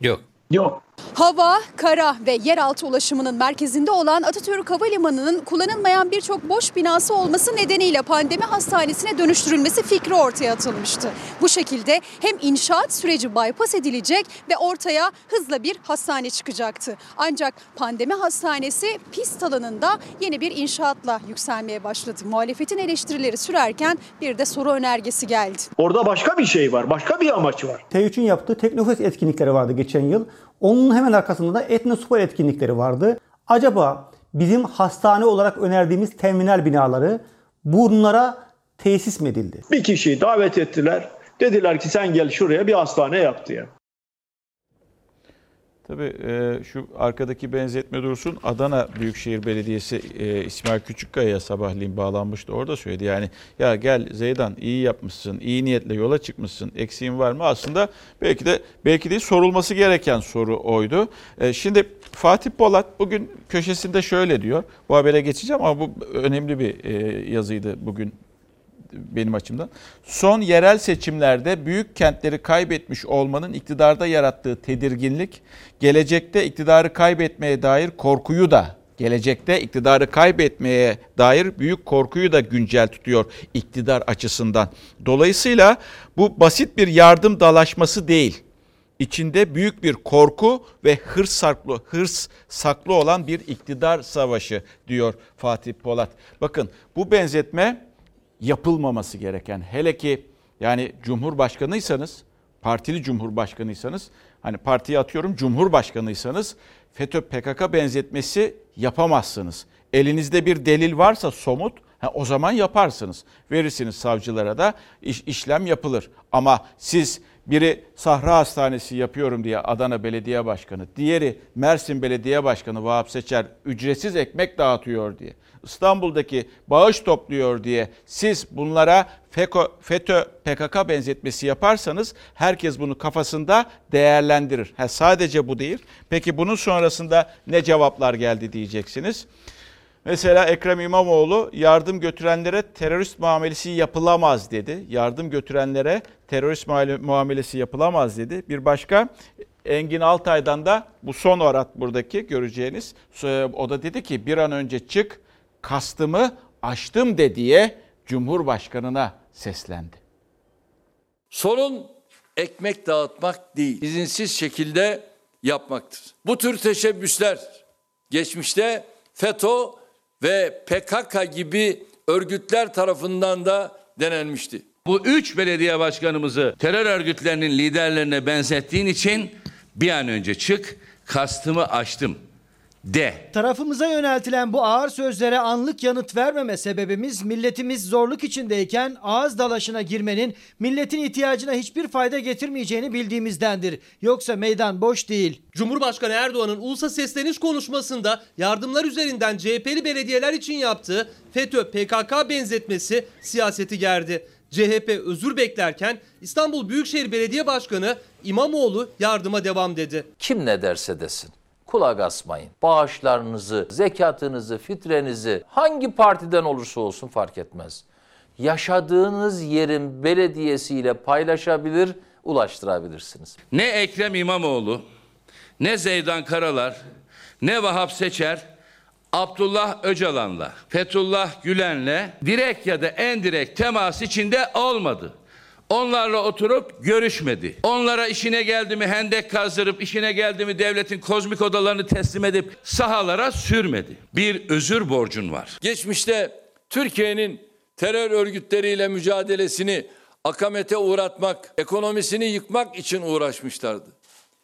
[SPEAKER 10] Yok.
[SPEAKER 19] Yok.
[SPEAKER 20] Hava, kara ve yeraltı ulaşımının merkezinde olan Atatürk Havalimanı'nın kullanılmayan birçok boş binası olması nedeniyle pandemi hastanesine dönüştürülmesi fikri ortaya atılmıştı. Bu şekilde hem inşaat süreci bypass edilecek ve ortaya hızla bir hastane çıkacaktı. Ancak pandemi hastanesi pist alanında yeni bir inşaatla yükselmeye başladı. Muhalefetin eleştirileri sürerken bir de soru önergesi geldi.
[SPEAKER 19] Orada başka bir şey var. Başka bir amaç var.
[SPEAKER 23] T3'ün yaptığı Teknofest etkinlikleri vardı geçen yıl. Onun hemen arkasında da Etnospor etkinlikleri vardı. Acaba bizim hastane olarak önerdiğimiz terminal binaları bunlara tesis mi edildi?
[SPEAKER 19] Bir kişiyi davet ettiler. Dediler ki sen gel şuraya bir hastane yap diye.
[SPEAKER 1] Tabii e, şu arkadaki benzetme dursun. Adana Büyükşehir Belediyesi e, İsmail Küçükkaya'ya sabahleyin bağlanmıştı. Orada söyledi yani ya gel Zeydan iyi yapmışsın, iyi niyetle yola çıkmışsın, eksiğin var mı? Aslında belki de belki de sorulması gereken soru oydu. E, şimdi Fatih Polat bugün köşesinde şöyle diyor. Bu habere geçeceğim ama bu önemli bir e, yazıydı bugün benim açımdan. Son yerel seçimlerde büyük kentleri kaybetmiş olmanın iktidarda yarattığı tedirginlik, gelecekte iktidarı kaybetmeye dair korkuyu da gelecekte iktidarı kaybetmeye dair büyük korkuyu da güncel tutuyor iktidar açısından. Dolayısıyla bu basit bir yardım dalaşması değil. İçinde büyük bir korku ve hırs saklı, hırs saklı olan bir iktidar savaşı diyor Fatih Polat. Bakın bu benzetme yapılmaması gereken hele ki yani cumhurbaşkanıysanız partili cumhurbaşkanıysanız hani partiye atıyorum cumhurbaşkanıysanız FETÖ PKK benzetmesi yapamazsınız. Elinizde bir delil varsa somut ha, o zaman yaparsınız. Verirsiniz savcılara da iş, işlem yapılır. Ama siz biri Sahra Hastanesi yapıyorum diye Adana Belediye Başkanı, diğeri Mersin Belediye Başkanı Vahap Seçer ücretsiz ekmek dağıtıyor diye. İstanbul'daki bağış topluyor diye siz bunlara FETÖ, PKK benzetmesi yaparsanız herkes bunu kafasında değerlendirir. Ha, sadece bu değil. Peki bunun sonrasında ne cevaplar geldi diyeceksiniz. Mesela Ekrem İmamoğlu yardım götürenlere terörist muamelesi yapılamaz dedi. Yardım götürenlere terörist muamelesi yapılamaz dedi. Bir başka Engin Altay'dan da bu son orat buradaki göreceğiniz. O da dedi ki bir an önce çık kastımı aştım de diye Cumhurbaşkanına seslendi.
[SPEAKER 21] Sorun ekmek dağıtmak değil, izinsiz şekilde yapmaktır. Bu tür teşebbüsler geçmişte FETÖ ve PKK gibi örgütler tarafından da denenmişti.
[SPEAKER 24] Bu üç belediye başkanımızı terör örgütlerinin liderlerine benzettiğin için bir an önce çık, kastımı aştım de.
[SPEAKER 25] Tarafımıza yöneltilen bu ağır sözlere anlık yanıt vermeme sebebimiz milletimiz zorluk içindeyken ağız dalaşına girmenin milletin ihtiyacına hiçbir fayda getirmeyeceğini bildiğimizdendir. Yoksa meydan boş değil.
[SPEAKER 26] Cumhurbaşkanı Erdoğan'ın ulusa sesleniş konuşmasında yardımlar üzerinden CHP'li belediyeler için yaptığı FETÖ PKK benzetmesi siyaseti gerdi. CHP özür beklerken İstanbul Büyükşehir Belediye Başkanı İmamoğlu yardıma devam dedi.
[SPEAKER 27] Kim ne derse desin kulak asmayın. Bağışlarınızı, zekatınızı, fitrenizi hangi partiden olursa olsun fark etmez. Yaşadığınız yerin belediyesiyle paylaşabilir, ulaştırabilirsiniz.
[SPEAKER 24] Ne Ekrem İmamoğlu, ne Zeydan Karalar, ne Vahap Seçer, Abdullah Öcalan'la, Fethullah Gülen'le direkt ya da en direkt temas içinde olmadı. Onlarla oturup görüşmedi. Onlara işine geldi mi hendek kazdırıp işine geldi mi devletin kozmik odalarını teslim edip sahalara sürmedi. Bir özür borcun var.
[SPEAKER 21] Geçmişte Türkiye'nin terör örgütleriyle mücadelesini akamete uğratmak, ekonomisini yıkmak için uğraşmışlardı.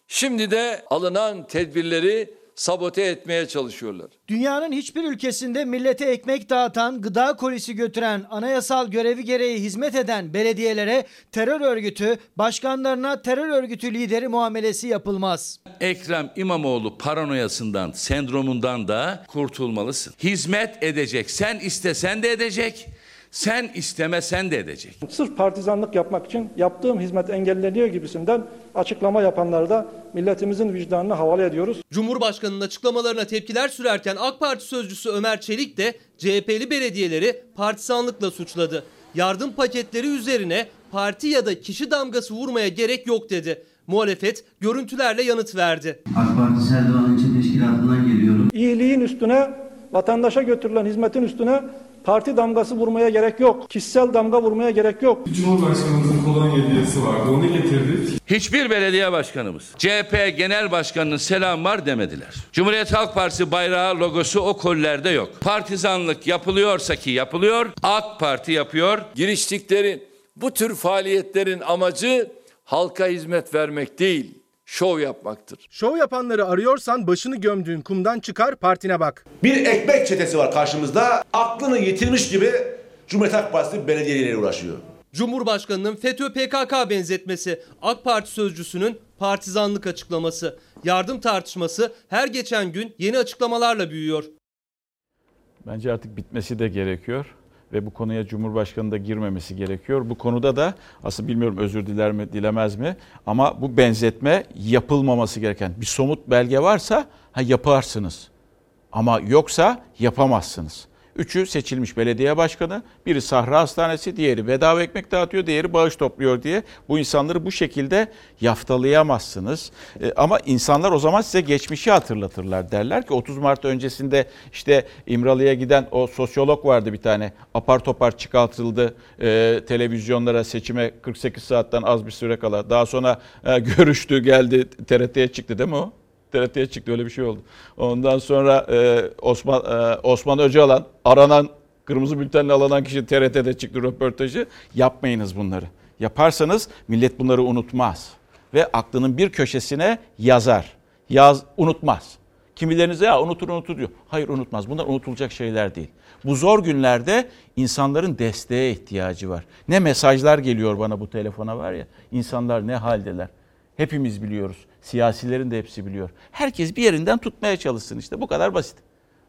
[SPEAKER 21] Şimdi de alınan tedbirleri sabote etmeye çalışıyorlar.
[SPEAKER 25] Dünyanın hiçbir ülkesinde millete ekmek dağıtan, gıda kolisi götüren, anayasal görevi gereği hizmet eden belediyelere terör örgütü, başkanlarına terör örgütü lideri muamelesi yapılmaz.
[SPEAKER 24] Ekrem İmamoğlu paranoyasından, sendromundan da kurtulmalısın. Hizmet edecek. Sen istesen de edecek. Sen istemesen de edecek.
[SPEAKER 28] Sırf partizanlık yapmak için yaptığım hizmet engelleniyor gibisinden açıklama yapanları da milletimizin vicdanına havale ediyoruz.
[SPEAKER 26] Cumhurbaşkanının açıklamalarına tepkiler sürerken AK Parti sözcüsü Ömer Çelik de CHP'li belediyeleri partisanlıkla suçladı. Yardım paketleri üzerine parti ya da kişi damgası vurmaya gerek yok dedi. Muhalefet görüntülerle yanıt verdi.
[SPEAKER 29] AK Parti Serdivan İlçe Teşkilatı'ndan geliyorum.
[SPEAKER 28] İyiliğin üstüne, vatandaşa götürülen hizmetin üstüne parti damgası vurmaya gerek yok. Kişisel damga vurmaya gerek yok.
[SPEAKER 30] Cumhurbaşkanımızın kolonya hediyesi vardı. Onu getirdik.
[SPEAKER 24] Hiçbir belediye başkanımız CHP Genel Başkanı'nın selam var demediler. Cumhuriyet Halk Partisi bayrağı logosu o kollerde yok. Partizanlık yapılıyorsa ki yapılıyor, AK Parti yapıyor.
[SPEAKER 21] Giriştiklerin bu tür faaliyetlerin amacı halka hizmet vermek değil, şov yapmaktır.
[SPEAKER 31] Şov yapanları arıyorsan başını gömdüğün kumdan çıkar partine bak.
[SPEAKER 32] Bir ekmek çetesi var karşımızda. Aklını yitirmiş gibi Cumhuriyet Halk Partisi belediyeleriyle uğraşıyor.
[SPEAKER 26] Cumhurbaşkanının FETÖ PKK benzetmesi, AK Parti sözcüsünün partizanlık açıklaması, yardım tartışması her geçen gün yeni açıklamalarla büyüyor.
[SPEAKER 1] Bence artık bitmesi de gerekiyor ve bu konuya Cumhurbaşkanı da girmemesi gerekiyor. Bu konuda da aslında bilmiyorum özür diler mi dilemez mi ama bu benzetme yapılmaması gereken bir somut belge varsa ha yaparsınız. Ama yoksa yapamazsınız. Üçü seçilmiş belediye başkanı, biri Sahra Hastanesi, diğeri bedava ekmek dağıtıyor, diğeri bağış topluyor diye bu insanları bu şekilde yaftalayamazsınız. E, ama insanlar o zaman size geçmişi hatırlatırlar. Derler ki 30 Mart öncesinde işte İmralı'ya giden o sosyolog vardı bir tane. Apar topar çıkartıldı e, televizyonlara seçime 48 saatten az bir süre kala. Daha sonra e, görüştü geldi TRT'ye çıktı değil mi o? TRT'ye çıktı öyle bir şey oldu. Ondan sonra e, Osman e, Osman Öcalan aranan kırmızı bültenle alınan kişi TRT'de çıktı röportajı. Yapmayınız bunları. Yaparsanız millet bunları unutmaz ve aklının bir köşesine yazar. Yaz unutmaz. Kimileriniz ya unutur unutur diyor. Hayır unutmaz. Bunlar unutulacak şeyler değil. Bu zor günlerde insanların desteğe ihtiyacı var. Ne mesajlar geliyor bana bu telefona var ya. İnsanlar ne haldeler. Hepimiz biliyoruz. Siyasilerin de hepsi biliyor. Herkes bir yerinden tutmaya çalışsın işte. Bu kadar basit.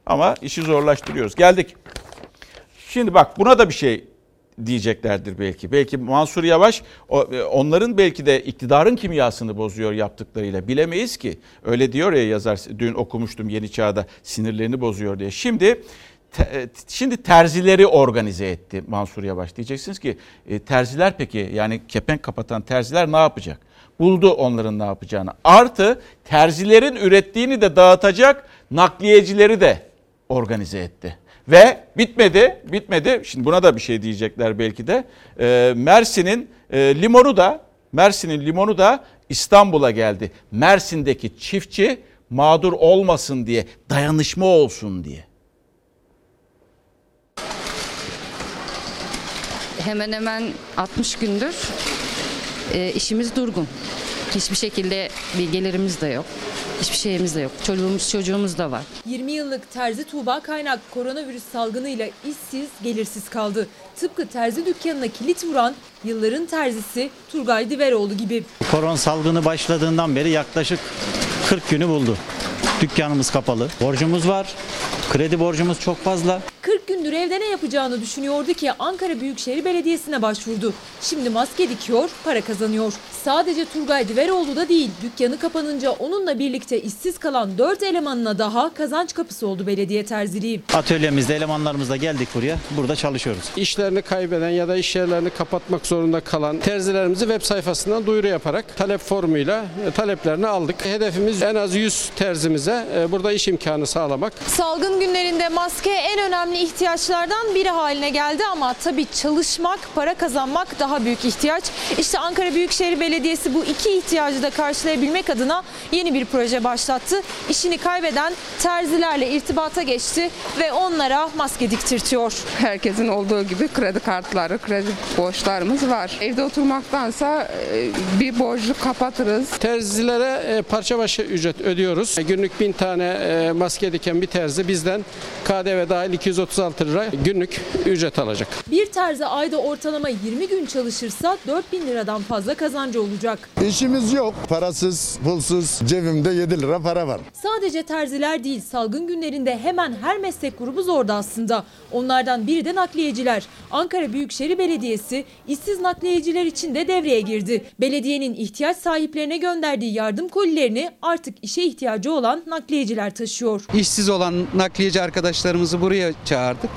[SPEAKER 1] Ama işi zorlaştırıyoruz. Geldik. Şimdi bak buna da bir şey diyeceklerdir belki. Belki Mansur Yavaş onların belki de iktidarın kimyasını bozuyor yaptıklarıyla. Bilemeyiz ki. Öyle diyor ya yazar dün okumuştum Yeni Çağ'da sinirlerini bozuyor diye. Şimdi şimdi terzileri organize etti Mansur Yavaş. Diyeceksiniz ki e, terziler peki yani kepenk kapatan terziler ne yapacak? Buldu onların ne yapacağını. Artı terzilerin ürettiğini de dağıtacak nakliyecileri de organize etti. Ve bitmedi, bitmedi. Şimdi buna da bir şey diyecekler belki de. E, Mersin'in e, limonu da, Mersin'in limonu da İstanbul'a geldi. Mersin'deki çiftçi mağdur olmasın diye, dayanışma olsun diye.
[SPEAKER 33] Hemen hemen 60 gündür e, işimiz durgun. Hiçbir şekilde bir gelirimiz de yok. Hiçbir şeyimiz de yok. Çocuğumuz çocuğumuz da var.
[SPEAKER 11] 20 yıllık terzi Tuğba Kaynak koronavirüs salgınıyla işsiz, gelirsiz kaldı. Tıpkı terzi dükkanına kilit vuran yılların terzisi Turgay Diveroğlu gibi.
[SPEAKER 34] Koron salgını başladığından beri yaklaşık 40 günü buldu. Dükkanımız kapalı. Borcumuz var. Kredi borcumuz çok fazla.
[SPEAKER 11] 40 gündür evde ne yapacağını düşünüyordu ki Ankara Büyükşehir Belediyesi'ne başvurdu. Şimdi maske dikiyor, para kazanıyor. Sadece Turgay Diveroğlu da değil, dükkanı kapanınca onunla birlikte işsiz kalan 4 elemanına daha kazanç kapısı oldu belediye terziliği.
[SPEAKER 34] Atölyemizde elemanlarımızla geldik buraya. Burada çalışıyoruz.
[SPEAKER 35] İşlerini kaybeden ya da iş yerlerini kapatmak zorunda kalan terzilerimizi web sayfasından duyuru yaparak talep formuyla e, taleplerini aldık. Hedefimiz en az 100 terzimize e, burada iş imkanı sağlamak.
[SPEAKER 11] Salgın günlerinde maske en önemli ihtiyaçlardan biri haline geldi ama tabii çalışmak, para kazanmak daha büyük ihtiyaç. İşte Ankara Büyükşehir Belediyesi bu iki ihtiyacı da karşılayabilmek adına yeni bir proje başlattı. İşini kaybeden terzilerle irtibata geçti ve onlara maske diktirtiyor.
[SPEAKER 36] Herkesin olduğu gibi kredi kartları, kredi borçlarımız var. Evde oturmaktansa e, bir borcu kapatırız.
[SPEAKER 35] Terzilere e, parça başı ücret ödüyoruz. Günlük bin tane e, maske diken bir terzi bizden KDV dahil 236 lira günlük ücret alacak.
[SPEAKER 11] Bir terzi ayda ortalama 20 gün çalışırsa 4000 liradan fazla kazancı olacak.
[SPEAKER 13] İşimiz yok. Parasız, pulsuz, cebimde 7 lira para var.
[SPEAKER 11] Sadece terziler değil salgın günlerinde hemen her meslek grubu zorda aslında. Onlardan biri de nakliyeciler. Ankara Büyükşehir Belediyesi işsiz nakliyeciler için de devreye girdi. Belediyenin ihtiyaç sahiplerine gönderdiği yardım kolilerini artık işe ihtiyacı olan nakliyeciler taşıyor.
[SPEAKER 37] İşsiz olan nakliyeci arkadaşlarımızı buraya çağırdık.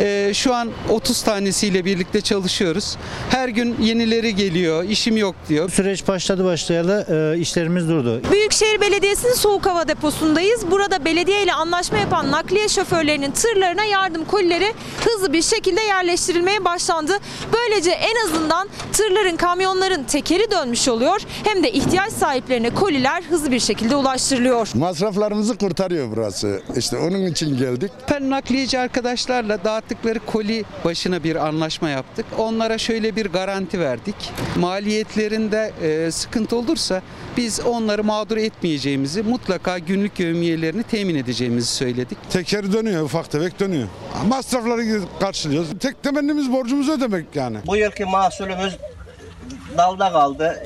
[SPEAKER 37] Ee, şu an 30 tanesiyle birlikte çalışıyoruz. Her gün yenileri geliyor, işim yok diyor.
[SPEAKER 38] Süreç başladı başlayalı e, işlerimiz durdu.
[SPEAKER 11] Büyükşehir Belediyesi'nin soğuk hava deposundayız. Burada belediye ile anlaşma yapan nakliye şoförlerinin tırlarına yardım kolileri hızlı bir şekilde yerleştirilmeye başlandı. Böylece en azından tırların, kamyonların tekeri dönmüş oluyor. Hem de ihtiyaç sahiplerine koliler hızlı bir şekilde ulaştırılıyor.
[SPEAKER 13] Masraflarımızı kurtarıyor burası. İşte onun için geldik.
[SPEAKER 37] Ben nakliyeci arkadaşlarla dağıttıkları koli başına bir anlaşma yaptık. Onlara şöyle bir garanti verdik. Maliyetlerinde e, sıkıntı olursa biz onları mağdur etmeyeceğimizi, mutlaka günlük yevmiyelerini temin edeceğimizi söyledik.
[SPEAKER 13] Tekeri dönüyor, ufak tefek dönüyor. Masrafları karşılıyoruz. Tek temennimiz borcumuzu ödemek yani.
[SPEAKER 39] Bu yılki mahsulümüz dalda kaldı.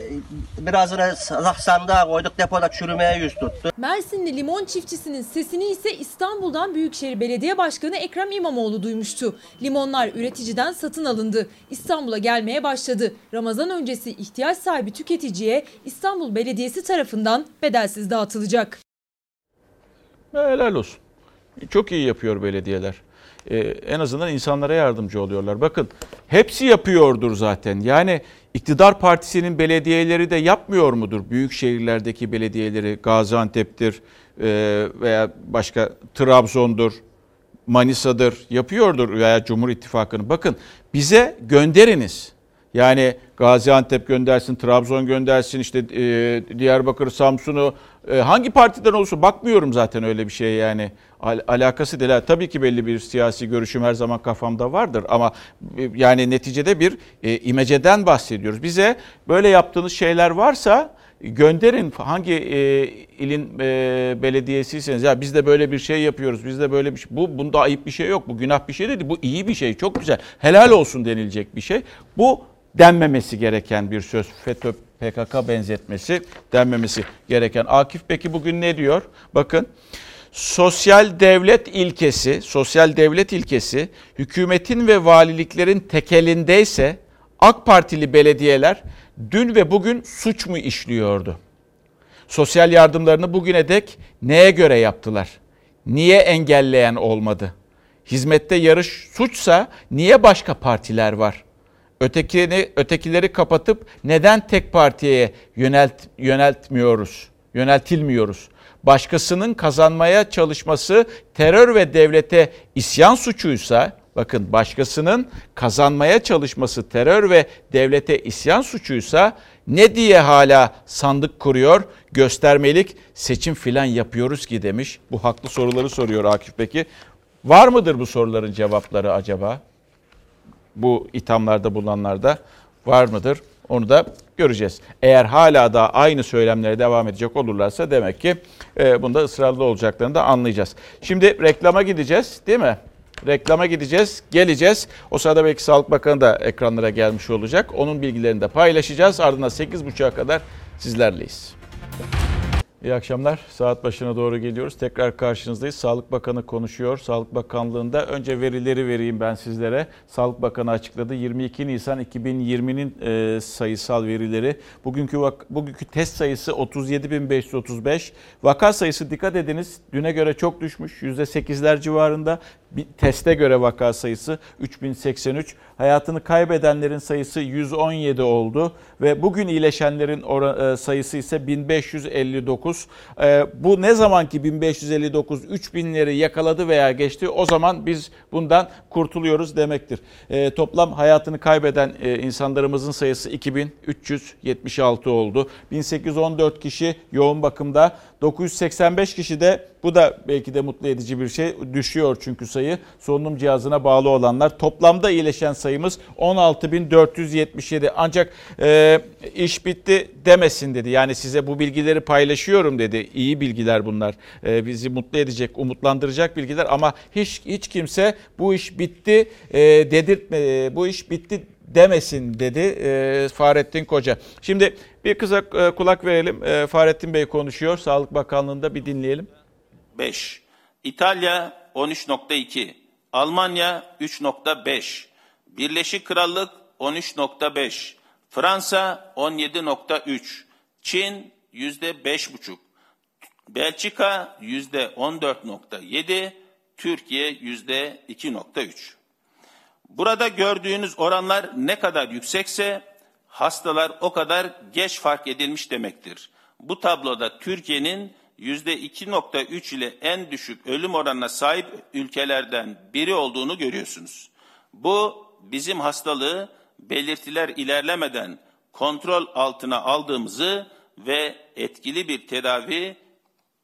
[SPEAKER 39] Birazını sandığa koyduk depoda çürümeye yüz tuttu.
[SPEAKER 11] Mersinli limon çiftçisinin sesini ise İstanbul'dan Büyükşehir Belediye Başkanı Ekrem İmamoğlu duymuştu. Limonlar üreticiden satın alındı. İstanbul'a gelmeye başladı. Ramazan öncesi ihtiyaç sahibi tüketiciye İstanbul Belediyesi tarafından bedelsiz dağıtılacak.
[SPEAKER 1] Helal olsun. Çok iyi yapıyor belediyeler. Ee, en azından insanlara yardımcı oluyorlar. Bakın hepsi yapıyordur zaten. Yani iktidar partisinin belediyeleri de yapmıyor mudur? Büyük şehirlerdeki belediyeleri Gaziantep'tir e, veya başka Trabzon'dur, Manisa'dır yapıyordur veya Cumhur İttifakı'nı. Bakın bize gönderiniz. Yani Gaziantep göndersin, Trabzon göndersin, işte e, Diyarbakır, Samsun'u e, hangi partiden olursa bakmıyorum zaten öyle bir şeye yani Al- alakası değil. Tabii ki belli bir siyasi görüşüm her zaman kafamda vardır ama e, yani neticede bir e, imeceden bahsediyoruz. Bize böyle yaptığınız şeyler varsa gönderin hangi e, ilin e, belediyesiyseniz ya biz de böyle bir şey yapıyoruz. Biz de böyle bir şey. Bu bunda ayıp bir şey yok. Bu günah bir şey değil. Bu iyi bir şey. Çok güzel. Helal olsun denilecek bir şey. Bu denmemesi gereken bir söz. FETÖ PKK benzetmesi denmemesi gereken. Akif peki bugün ne diyor? Bakın sosyal devlet ilkesi, sosyal devlet ilkesi hükümetin ve valiliklerin tekelindeyse AK Partili belediyeler dün ve bugün suç mu işliyordu? Sosyal yardımlarını bugüne dek neye göre yaptılar? Niye engelleyen olmadı? Hizmette yarış suçsa niye başka partiler var? Ötekini, ötekileri kapatıp neden tek partiye yönelt, yöneltmiyoruz, yöneltilmiyoruz? Başkasının kazanmaya çalışması terör ve devlete isyan suçuysa, bakın başkasının kazanmaya çalışması terör ve devlete isyan suçuysa ne diye hala sandık kuruyor, göstermelik seçim filan yapıyoruz ki demiş. Bu haklı soruları soruyor Akif Peki. Var mıdır bu soruların cevapları acaba? Bu ithamlarda bulunanlarda var mıdır? Onu da göreceğiz. Eğer hala da aynı söylemlere devam edecek olurlarsa demek ki e, bunda ısrarlı olacaklarını da anlayacağız. Şimdi reklama gideceğiz değil mi? Reklama gideceğiz, geleceğiz. O sırada belki Sağlık Bakanı da ekranlara gelmiş olacak. Onun bilgilerini de paylaşacağız. Ardından 8.30'a kadar sizlerleyiz. İyi akşamlar. Saat başına doğru geliyoruz. Tekrar karşınızdayız. Sağlık Bakanı konuşuyor. Sağlık Bakanlığı'nda önce verileri vereyim ben sizlere. Sağlık Bakanı açıkladı. 22 Nisan 2020'nin e, sayısal verileri. Bugünkü bugünkü test sayısı 37.535. Vaka sayısı dikkat ediniz. Düne göre çok düşmüş. %8'ler civarında. Bir teste göre vaka sayısı 3083. Hayatını kaybedenlerin sayısı 117 oldu ve bugün iyileşenlerin e, sayısı ise 1559. E, Bu ne zamanki 1559 3000'leri yakaladı veya geçti o zaman biz bundan kurtuluyoruz demektir. E, Toplam hayatını kaybeden insanlarımızın sayısı 2376 oldu. 1814 kişi yoğun bakımda, 985 kişi de bu da belki de mutlu edici bir şey. Düşüyor çünkü sayı. Solunum cihazına bağlı olanlar. Toplamda iyileşen sayımız 16.477. Ancak e, iş bitti demesin dedi. Yani size bu bilgileri paylaşıyorum dedi. İyi bilgiler bunlar. E, bizi mutlu edecek, umutlandıracak bilgiler ama hiç hiç kimse bu iş bitti e, dedirtme. Bu iş bitti demesin dedi e, Fahrettin Koca. Şimdi Bir kıza e, kulak verelim. E, Fahrettin Bey konuşuyor. Sağlık Bakanlığı'nda bir dinleyelim.
[SPEAKER 40] 5. İtalya 13.2. Almanya 3.5. Birleşik Krallık 13.5. Fransa 17.3. Çin %5.5. Belçika %14.7. Türkiye %2.3. Burada gördüğünüz oranlar ne kadar yüksekse hastalar o kadar geç fark edilmiş demektir. Bu tabloda Türkiye'nin %2.3 ile en düşük ölüm oranına sahip ülkelerden biri olduğunu görüyorsunuz. Bu bizim hastalığı belirtiler ilerlemeden kontrol altına aldığımızı ve etkili bir tedavi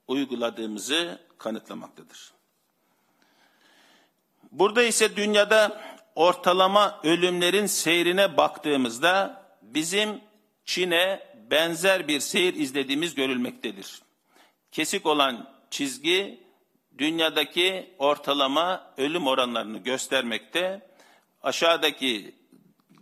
[SPEAKER 40] uyguladığımızı kanıtlamaktadır. Burada ise dünyada ortalama ölümlerin seyrine baktığımızda bizim Çin'e benzer bir seyir izlediğimiz görülmektedir. Kesik olan çizgi dünyadaki ortalama ölüm oranlarını göstermekte. Aşağıdaki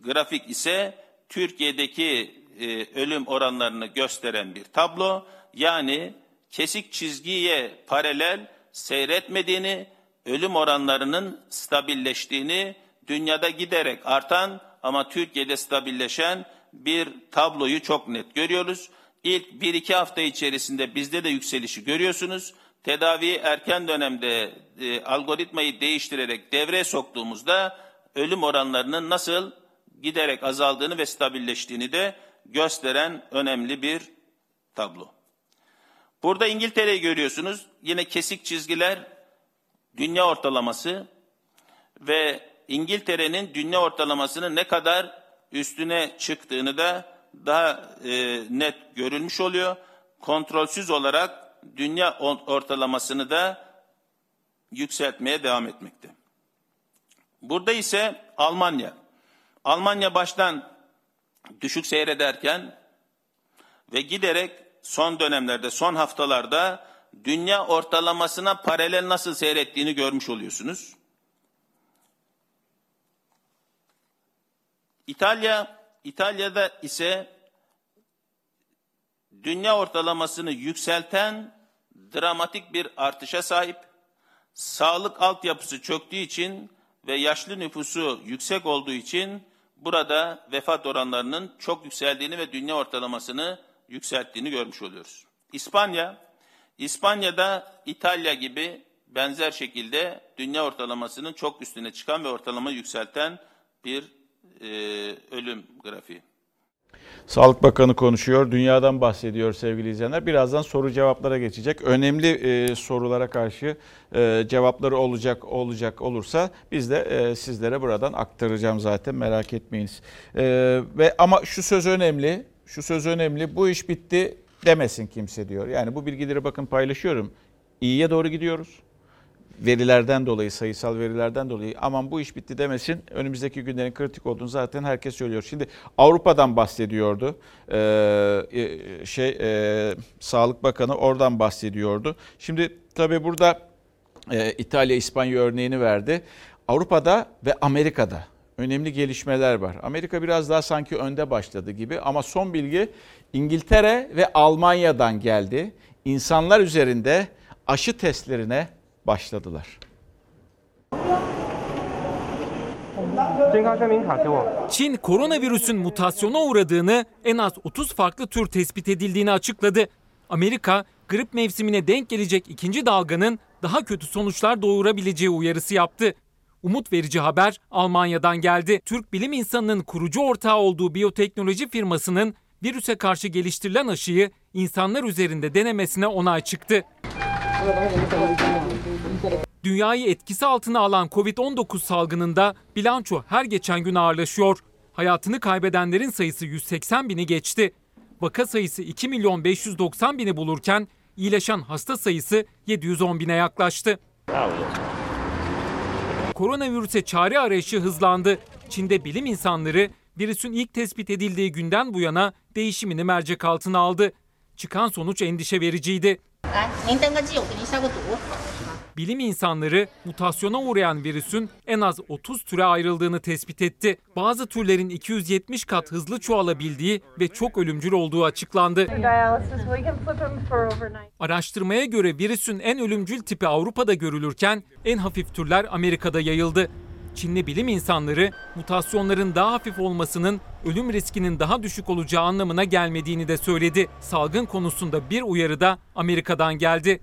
[SPEAKER 40] grafik ise Türkiye'deki e, ölüm oranlarını gösteren bir tablo. Yani kesik çizgiye paralel seyretmediğini, ölüm oranlarının stabilleştiğini, dünyada giderek artan ama Türkiye'de stabilleşen bir tabloyu çok net görüyoruz. İlk 1-2 hafta içerisinde bizde de yükselişi görüyorsunuz. Tedaviyi erken dönemde e, algoritmayı değiştirerek devreye soktuğumuzda ölüm oranlarının nasıl giderek azaldığını ve stabilleştiğini de gösteren önemli bir tablo. Burada İngiltere'yi görüyorsunuz. Yine kesik çizgiler dünya ortalaması ve İngiltere'nin dünya ortalamasının ne kadar üstüne çıktığını da daha e, net görülmüş oluyor. Kontrolsüz olarak dünya ortalamasını da yükseltmeye devam etmekte. Burada ise Almanya. Almanya baştan düşük seyrederken ve giderek son dönemlerde, son haftalarda dünya ortalamasına paralel nasıl seyrettiğini görmüş oluyorsunuz. İtalya, İtalya'da ise dünya ortalamasını yükselten dramatik bir artışa sahip. Sağlık altyapısı çöktüğü için ve yaşlı nüfusu yüksek olduğu için burada vefat oranlarının çok yükseldiğini ve dünya ortalamasını yükselttiğini görmüş oluyoruz. İspanya, İspanya'da İtalya gibi benzer şekilde dünya ortalamasının çok üstüne çıkan ve ortalama yükselten bir e, ölüm grafiği.
[SPEAKER 1] Sağlık Bakanı konuşuyor, dünyadan bahsediyor sevgili izleyenler. Birazdan soru cevaplara geçecek. Önemli e, sorulara karşı e, cevapları olacak olacak olursa biz de e, sizlere buradan aktaracağım zaten merak etmeyiniz. E, ve ama şu söz önemli, şu söz önemli. Bu iş bitti demesin kimse diyor. Yani bu bilgileri bakın paylaşıyorum. İyiye doğru gidiyoruz verilerden dolayı, sayısal verilerden dolayı aman bu iş bitti demesin. Önümüzdeki günlerin kritik olduğunu zaten herkes söylüyor. Şimdi Avrupa'dan bahsediyordu. Ee, şey e, Sağlık Bakanı oradan bahsediyordu. Şimdi tabii burada e, İtalya, İspanya örneğini verdi. Avrupa'da ve Amerika'da önemli gelişmeler var. Amerika biraz daha sanki önde başladı gibi ama son bilgi İngiltere ve Almanya'dan geldi. İnsanlar üzerinde aşı testlerine başladılar.
[SPEAKER 41] Çin koronavirüsün mutasyona uğradığını en az 30 farklı tür tespit edildiğini açıkladı. Amerika grip mevsimine denk gelecek ikinci dalganın daha kötü sonuçlar doğurabileceği uyarısı yaptı. Umut verici haber Almanya'dan geldi. Türk bilim insanının kurucu ortağı olduğu biyoteknoloji firmasının virüse karşı geliştirilen aşıyı insanlar üzerinde denemesine onay çıktı. Dünyayı etkisi altına alan Covid-19 salgınında bilanço her geçen gün ağırlaşıyor. Hayatını kaybedenlerin sayısı 180 bini geçti. Vaka sayısı 2 milyon 590 bini bulurken iyileşen hasta sayısı 710 bine yaklaştı. Koronavirüse çare arayışı hızlandı. Çin'de bilim insanları virüsün ilk tespit edildiği günden bu yana değişimini mercek altına aldı. Çıkan sonuç endişe vericiydi.
[SPEAKER 40] Bilim insanları mutasyona uğrayan virüsün en az 30 türe ayrıldığını tespit etti. Bazı türlerin 270 kat hızlı çoğalabildiği ve çok ölümcül olduğu açıklandı. Araştırmaya göre virüsün en ölümcül tipi Avrupa'da görülürken en hafif türler Amerika'da yayıldı. Çinli bilim insanları mutasyonların daha hafif olmasının ölüm riskinin daha düşük olacağı anlamına gelmediğini de söyledi. Salgın konusunda bir uyarı da Amerika'dan geldi.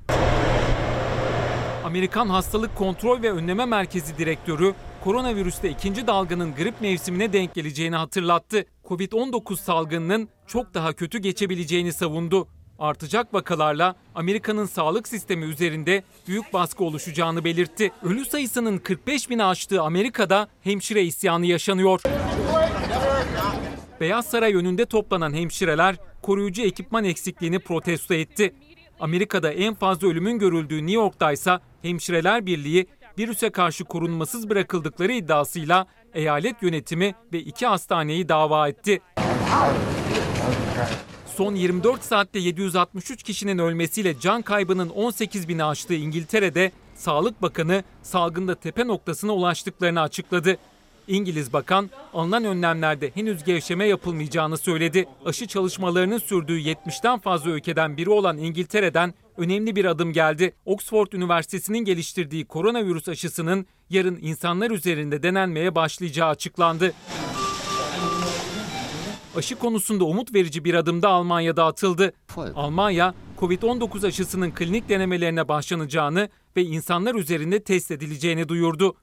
[SPEAKER 40] Amerikan Hastalık Kontrol ve Önleme Merkezi Direktörü koronavirüste ikinci dalganın grip mevsimine denk geleceğini hatırlattı. Covid-19 salgınının çok daha kötü geçebileceğini savundu. Artacak vakalarla Amerika'nın sağlık sistemi üzerinde büyük baskı oluşacağını belirtti. Ölü sayısının 45 bini aştığı Amerika'da hemşire isyanı yaşanıyor. Beyaz Saray önünde toplanan hemşireler koruyucu ekipman eksikliğini protesto etti. Amerika'da en fazla ölümün görüldüğü New York'ta ise Hemşireler Birliği virüse karşı korunmasız bırakıldıkları iddiasıyla eyalet yönetimi ve iki hastaneyi dava etti. Son 24 saatte 763 kişinin ölmesiyle can kaybının 18 bini aştığı İngiltere'de Sağlık Bakanı salgında tepe noktasına ulaştıklarını açıkladı. İngiliz bakan alınan önlemlerde henüz gevşeme yapılmayacağını söyledi. Aşı çalışmalarının sürdüğü 70'ten fazla ülkeden biri olan İngiltere'den önemli bir adım geldi. Oxford Üniversitesi'nin geliştirdiği koronavirüs aşısının yarın insanlar üzerinde denenmeye başlayacağı açıklandı. Aşı konusunda umut verici bir adım da Almanya'da atıldı. Almanya, Covid-19 aşısının klinik denemelerine başlanacağını ve insanlar üzerinde test edileceğini duyurdu.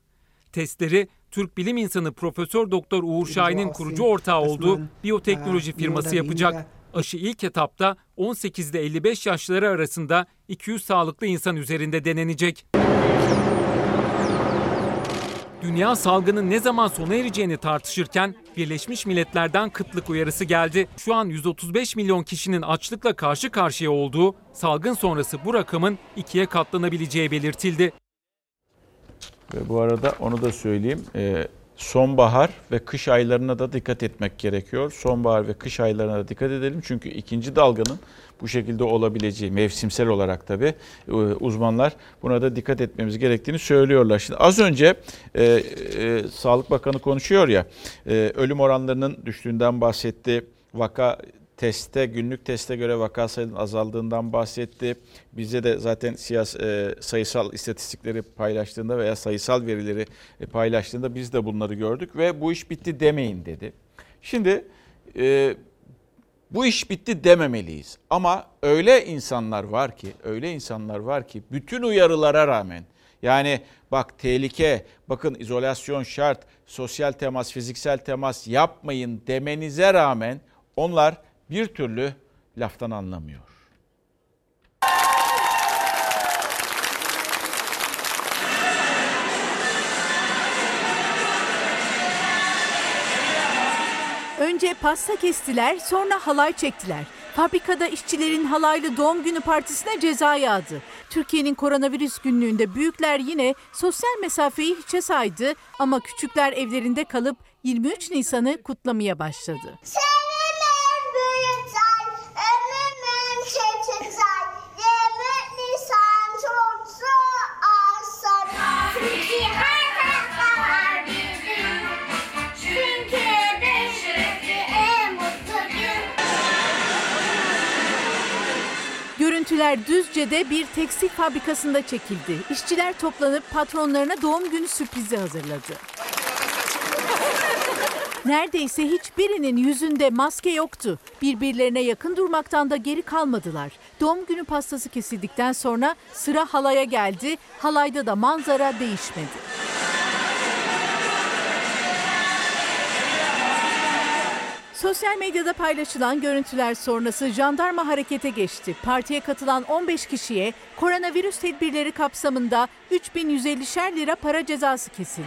[SPEAKER 40] Testleri Türk bilim insanı Profesör Doktor Uğur Şahin'in kurucu ortağı olduğu biyoteknoloji firması yapacak. Aşı ilk etapta 18 ile 55 yaşları arasında 200 sağlıklı insan üzerinde denenecek. Dünya salgının ne zaman sona ereceğini tartışırken Birleşmiş Milletler'den kıtlık uyarısı geldi. Şu an 135 milyon kişinin açlıkla karşı karşıya olduğu, salgın sonrası bu rakamın ikiye katlanabileceği belirtildi.
[SPEAKER 1] Ve bu arada onu da söyleyeyim. Ee, sonbahar ve kış aylarına da dikkat etmek gerekiyor. Sonbahar ve kış aylarına da dikkat edelim. Çünkü ikinci dalganın bu şekilde olabileceği mevsimsel olarak tabii e, uzmanlar buna da dikkat etmemiz gerektiğini söylüyorlar. Şimdi az önce e, e, Sağlık Bakanı konuşuyor ya e, ölüm oranlarının düştüğünden bahsetti. Vaka teste, günlük teste göre vaka sayının azaldığından bahsetti. Bize de zaten siyas, e, sayısal istatistikleri paylaştığında veya sayısal verileri e, paylaştığında biz de bunları gördük ve bu iş bitti demeyin dedi. Şimdi e, bu iş bitti dememeliyiz. Ama öyle insanlar var ki, öyle insanlar var ki bütün uyarılara rağmen yani bak tehlike, bakın izolasyon şart, sosyal temas, fiziksel temas yapmayın demenize rağmen onlar bir türlü laftan anlamıyor.
[SPEAKER 42] Önce pasta kestiler, sonra halay çektiler. Fabrikada işçilerin halaylı doğum günü partisine ceza yağdı. Türkiye'nin koronavirüs günlüğünde büyükler yine sosyal mesafeyi hiçe saydı ama küçükler evlerinde kalıp 23 Nisan'ı kutlamaya başladı. Görüntüler Düzce'de bir tekstil fabrikasında çekildi. İşçiler toplanıp patronlarına doğum günü sürprizi hazırladı. Neredeyse hiçbirinin yüzünde maske yoktu. Birbirlerine yakın durmaktan da geri kalmadılar. Doğum günü pastası kesildikten sonra sıra halaya geldi. Halayda da manzara değişmedi. Sosyal medyada paylaşılan görüntüler sonrası jandarma harekete geçti. Partiye katılan 15 kişiye koronavirüs tedbirleri kapsamında 3150'şer lira para cezası kesildi.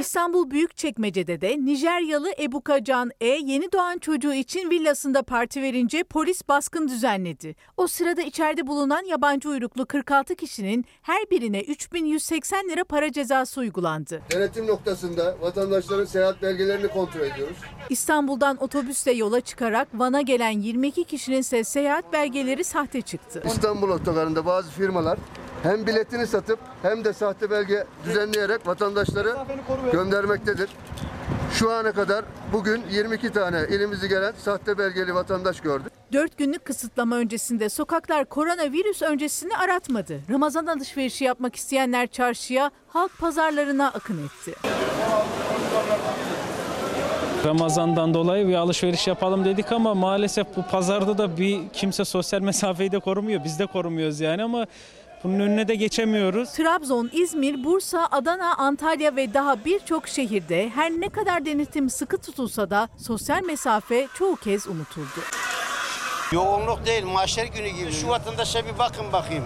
[SPEAKER 42] İstanbul Büyükçekmece'de de Nijeryalı Ebuka Can E yeni doğan çocuğu için villasında parti verince polis baskın düzenledi. O sırada içeride bulunan yabancı uyruklu 46 kişinin her birine 3180 lira para cezası uygulandı.
[SPEAKER 43] Denetim noktasında vatandaşların seyahat belgelerini kontrol ediyoruz.
[SPEAKER 42] İstanbul'dan otobüsle yola çıkarak Van'a gelen 22 kişinin ise seyahat belgeleri sahte çıktı.
[SPEAKER 43] İstanbul otogarında bazı firmalar hem biletini satıp hem de sahte belge düzenleyerek vatandaşları göndermektedir. Şu ana kadar bugün 22 tane ilimizi gelen sahte belgeli vatandaş gördük.
[SPEAKER 42] 4 günlük kısıtlama öncesinde sokaklar koronavirüs öncesini aratmadı. Ramazan alışverişi yapmak isteyenler çarşıya, halk pazarlarına akın etti.
[SPEAKER 44] Ramazan'dan dolayı bir alışveriş yapalım dedik ama maalesef bu pazarda da bir kimse sosyal mesafeyi de korumuyor. Biz de korumuyoruz yani ama bunun önüne de geçemiyoruz.
[SPEAKER 42] Trabzon, İzmir, Bursa, Adana, Antalya ve daha birçok şehirde her ne kadar denetim sıkı tutulsa da sosyal mesafe çoğu kez unutuldu.
[SPEAKER 45] Yoğunluk değil, mahşer günü gibi. Şu vatandaşa bir bakın bakayım.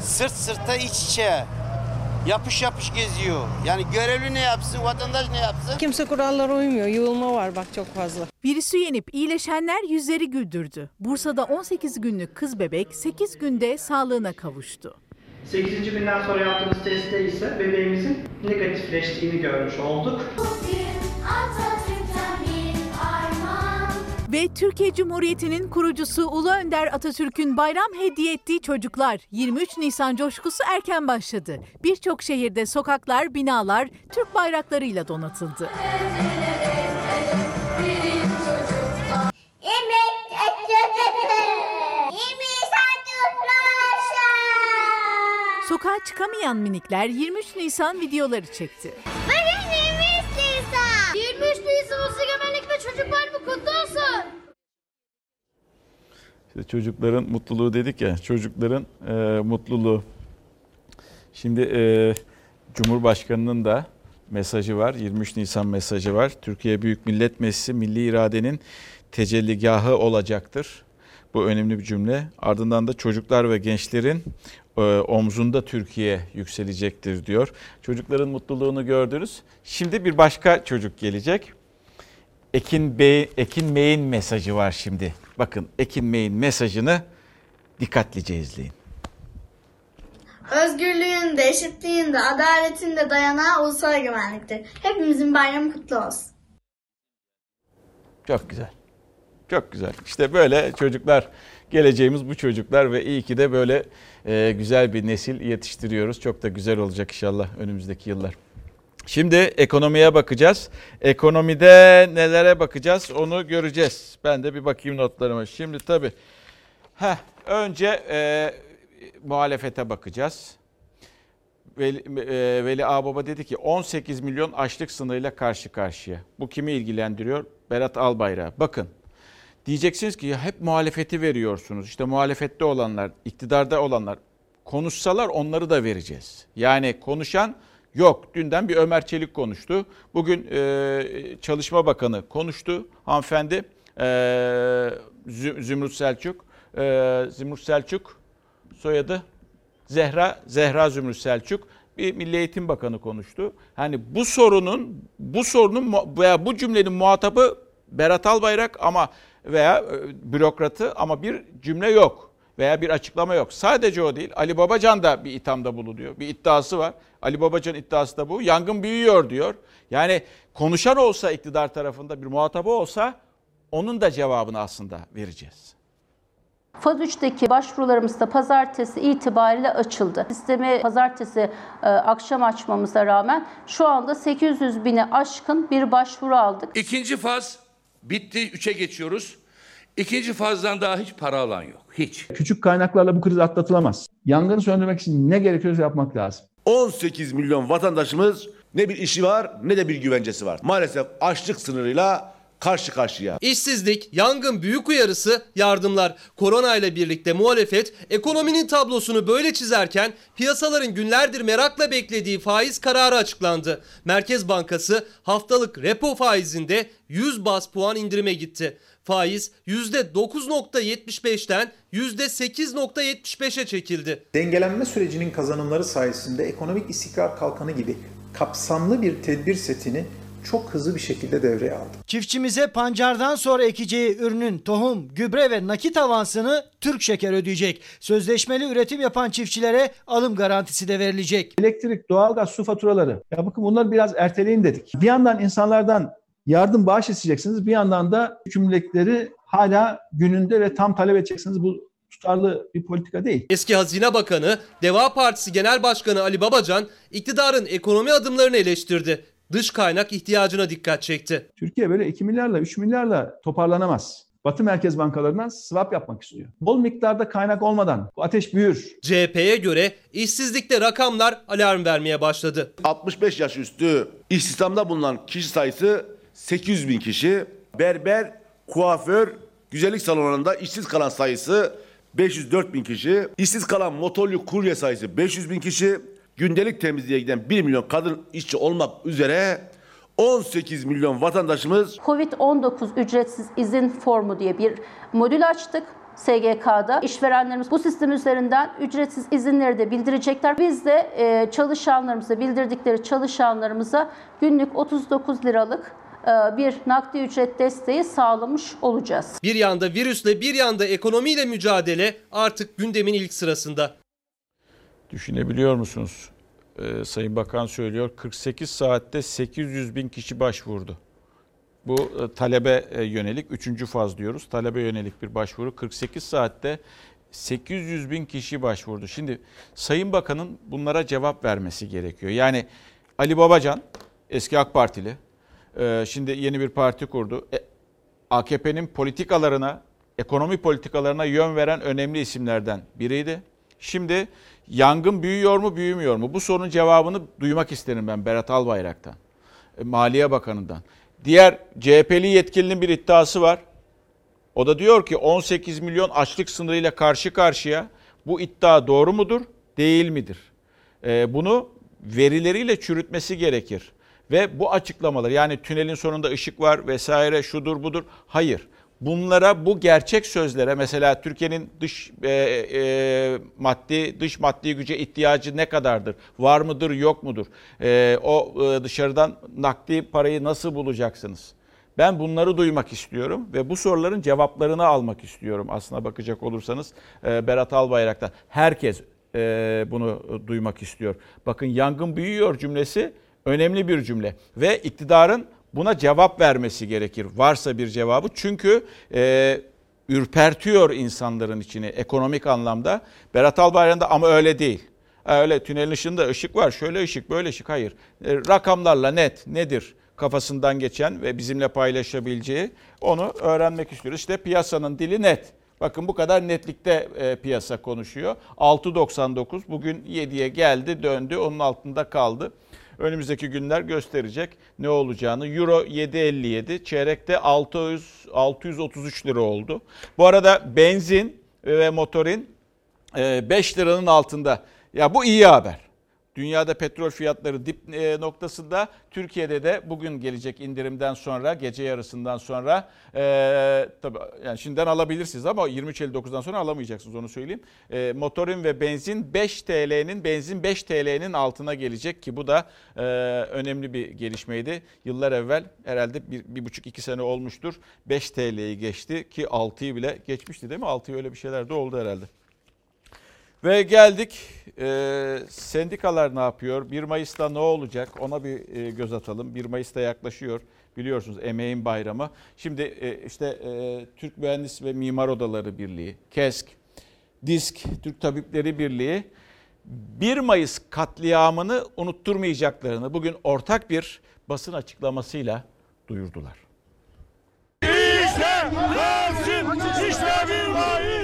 [SPEAKER 45] Sırt sırta iç içe. Yapış yapış geziyor. Yani görevli ne yapsın, vatandaş ne yapsın?
[SPEAKER 46] Kimse kurallara uymuyor. Yığılma var bak çok fazla.
[SPEAKER 42] Virüsü yenip iyileşenler yüzleri güldürdü. Bursa'da 18 günlük kız bebek 8 günde sağlığına kavuştu.
[SPEAKER 47] 8. günden sonra yaptığımız testte ise bebeğimizin negatifleştiğini görmüş olduk.
[SPEAKER 42] Ve Türkiye Cumhuriyeti'nin kurucusu Ulu Önder Atatürk'ün bayram hediye ettiği çocuklar 23 Nisan coşkusu erken başladı. Birçok şehirde sokaklar, binalar Türk bayraklarıyla donatıldı. Sokağa çıkamayan minikler 23 Nisan videoları çekti.
[SPEAKER 48] Bugün 23 Nisan. 23 Nisan Ulusal Egemenlik ve Çocuk Bayramı kutlu olsun.
[SPEAKER 1] İşte çocukların mutluluğu dedik ya, çocukların e, mutluluğu. Şimdi e, Cumhurbaşkanı'nın da mesajı var, 23 Nisan mesajı var. Türkiye Büyük Millet Meclisi milli iradenin tecelligahı olacaktır. Bu önemli bir cümle. Ardından da çocuklar ve gençlerin e, omzunda Türkiye yükselecektir diyor. Çocukların mutluluğunu gördünüz. Şimdi bir başka çocuk gelecek. Ekin Bey, Ekin Bey'in mesajı var şimdi. Bakın Ekin Bey'in mesajını dikkatlice izleyin.
[SPEAKER 48] Özgürlüğün de, eşitliğin de, adaletin de dayanağı ulusal egemenliktir. Hepimizin bayramı kutlu olsun.
[SPEAKER 1] Çok güzel. Çok güzel. İşte böyle çocuklar, geleceğimiz bu çocuklar ve iyi ki de böyle e, güzel bir nesil yetiştiriyoruz. Çok da güzel olacak inşallah önümüzdeki yıllar. Şimdi ekonomiye bakacağız. Ekonomide nelere bakacağız onu göreceğiz. Ben de bir bakayım notlarıma. Şimdi tabii heh, önce e, muhalefete bakacağız. Veli, e, Veli Ağbaba dedi ki 18 milyon açlık sınırıyla karşı karşıya. Bu kimi ilgilendiriyor? Berat Albayrak. Bakın diyeceksiniz ki ya hep muhalefeti veriyorsunuz. İşte muhalefette olanlar, iktidarda olanlar konuşsalar onları da vereceğiz. Yani konuşan Yok. Dünden bir Ömer Çelik konuştu. Bugün e, Çalışma Bakanı konuştu. Hanımefendi e, Zümrüt Selçuk. E, Zümrüt Selçuk soyadı Zehra Zehra Zümrüt Selçuk bir Milli Eğitim Bakanı konuştu. Hani bu sorunun bu sorunun veya bu cümlenin muhatabı Berat Albayrak ama veya bürokratı ama bir cümle yok veya bir açıklama yok. Sadece o değil. Ali Babacan da bir ithamda bulunuyor. Bir iddiası var. Ali Babacan iddiası da bu. Yangın büyüyor diyor. Yani konuşan olsa iktidar tarafında bir muhatabı olsa onun da cevabını aslında vereceğiz.
[SPEAKER 49] Faz 3'teki başvurularımız da pazartesi itibariyle açıldı. Sistemi pazartesi e, akşam açmamıza rağmen şu anda 800 bini aşkın bir başvuru aldık.
[SPEAKER 24] İkinci faz bitti, 3'e geçiyoruz. İkinci fazdan daha hiç para alan yok. Hiç.
[SPEAKER 50] Küçük kaynaklarla bu kriz atlatılamaz. Yangını söndürmek için ne gerekiyorsa yapmak lazım.
[SPEAKER 32] 18 milyon vatandaşımız ne bir işi var ne de bir güvencesi var. Maalesef açlık sınırıyla karşı karşıya.
[SPEAKER 26] İşsizlik, yangın büyük uyarısı, yardımlar. Korona ile birlikte muhalefet ekonominin tablosunu böyle çizerken piyasaların günlerdir merakla beklediği faiz kararı açıklandı. Merkez Bankası haftalık repo faizinde 100 bas puan indirime gitti. Faiz %9.75'ten %8.75'e çekildi.
[SPEAKER 51] Dengelenme sürecinin kazanımları sayesinde ekonomik istikrar kalkanı gibi kapsamlı bir tedbir setini çok hızlı bir şekilde devreye aldı.
[SPEAKER 52] Çiftçimize pancardan sonra ekeceği ürünün tohum, gübre ve nakit avansını Türk Şeker ödeyecek. Sözleşmeli üretim yapan çiftçilere alım garantisi de verilecek.
[SPEAKER 50] Elektrik, doğalgaz, su faturaları. Ya bakın bunları biraz erteleyin dedik. Bir yandan insanlardan yardım bağış isteyeceksiniz. Bir yandan da cümleleri hala gününde ve tam talep edeceksiniz. Bu tutarlı bir politika değil.
[SPEAKER 26] Eski Hazine Bakanı, Deva Partisi Genel Başkanı Ali Babacan iktidarın ekonomi adımlarını eleştirdi. Dış kaynak ihtiyacına dikkat çekti.
[SPEAKER 50] Türkiye böyle 2 milyarla 3 milyarla toparlanamaz. Batı merkez bankalarından swap yapmak istiyor. Bol miktarda kaynak olmadan bu ateş büyür.
[SPEAKER 26] CHP'ye göre işsizlikte rakamlar alarm vermeye başladı.
[SPEAKER 32] 65 yaş üstü istihdamda bulunan kişi sayısı 800 bin kişi. Berber, kuaför, güzellik salonlarında işsiz kalan sayısı 504 bin kişi. İşsiz kalan motorlu kurye sayısı 500 bin kişi. Gündelik temizliğe giden 1 milyon kadın işçi olmak üzere 18 milyon vatandaşımız
[SPEAKER 49] Covid-19 ücretsiz izin formu diye bir modül açtık. SGK'da işverenlerimiz bu sistem üzerinden ücretsiz izinleri de bildirecekler. Biz de e, çalışanlarımıza bildirdikleri çalışanlarımıza günlük 39 liralık e, bir nakdi ücret desteği sağlamış olacağız.
[SPEAKER 26] Bir yanda virüsle bir yanda ekonomiyle mücadele artık gündemin ilk sırasında.
[SPEAKER 1] Düşünebiliyor musunuz? Ee, Sayın Bakan söylüyor 48 saatte 800 bin kişi başvurdu. Bu e, talebe e, yönelik 3. faz diyoruz. Talebe yönelik bir başvuru 48 saatte 800 bin kişi başvurdu. Şimdi Sayın Bakan'ın bunlara cevap vermesi gerekiyor. Yani Ali Babacan eski AK Partili e, şimdi yeni bir parti kurdu. AKP'nin politikalarına, ekonomi politikalarına yön veren önemli isimlerden biriydi. Şimdi yangın büyüyor mu büyümüyor mu? Bu sorunun cevabını duymak isterim ben Berat Albayrak'tan, e, Maliye Bakanı'ndan. Diğer CHP'li yetkilinin bir iddiası var. O da diyor ki 18 milyon açlık sınırıyla karşı karşıya. Bu iddia doğru mudur, değil midir? E, bunu verileriyle çürütmesi gerekir. Ve bu açıklamalar yani tünelin sonunda ışık var vesaire şudur budur. Hayır. Bunlara bu gerçek sözlere mesela Türkiye'nin dış e, e, maddi dış maddi güce ihtiyacı ne kadardır? Var mıdır, yok mudur? E, o e, dışarıdan nakdi parayı nasıl bulacaksınız? Ben bunları duymak istiyorum ve bu soruların cevaplarını almak istiyorum aslına bakacak olursanız e, Berat Albayrak'tan. Herkes e, bunu duymak istiyor. Bakın yangın büyüyor cümlesi önemli bir cümle ve iktidarın buna cevap vermesi gerekir. Varsa bir cevabı çünkü e, ürpertiyor insanların içini ekonomik anlamda. Berat Albayrak'ın ama öyle değil. Öyle tünelin ışığında ışık var şöyle ışık böyle ışık hayır. E, rakamlarla net nedir kafasından geçen ve bizimle paylaşabileceği onu öğrenmek istiyoruz. İşte piyasanın dili net. Bakın bu kadar netlikte e, piyasa konuşuyor. 6.99 bugün 7'ye geldi döndü onun altında kaldı. Önümüzdeki günler gösterecek ne olacağını. Euro 7.57, çeyrekte 600 633 lira oldu. Bu arada benzin ve motorin 5 liranın altında. Ya bu iyi haber. Dünyada petrol fiyatları dip e, noktasında. Türkiye'de de bugün gelecek indirimden sonra, gece yarısından sonra e, tabii yani şimdiden alabilirsiniz ama 23.59'dan sonra alamayacaksınız onu söyleyeyim. E, motorin ve benzin 5 TL'nin benzin 5 TL'nin altına gelecek ki bu da e, önemli bir gelişmeydi. Yıllar evvel herhalde bir, bir buçuk iki sene olmuştur 5 TL'yi geçti ki 6'yı bile geçmişti değil mi? 6'yı öyle bir şeyler de oldu herhalde. Ve geldik e, sendikalar ne yapıyor? 1 Mayıs'ta ne olacak? Ona bir e, göz atalım. 1 Mayıs'ta yaklaşıyor. Biliyorsunuz emeğin bayramı. Şimdi e, işte e, Türk Mühendis ve Mimar Odaları Birliği, KESK, DİSK, Türk Tabipleri Birliği 1 Mayıs katliamını unutturmayacaklarını bugün ortak bir basın açıklamasıyla duyurdular.
[SPEAKER 53] İşte Taksim, işte 1 Mayıs.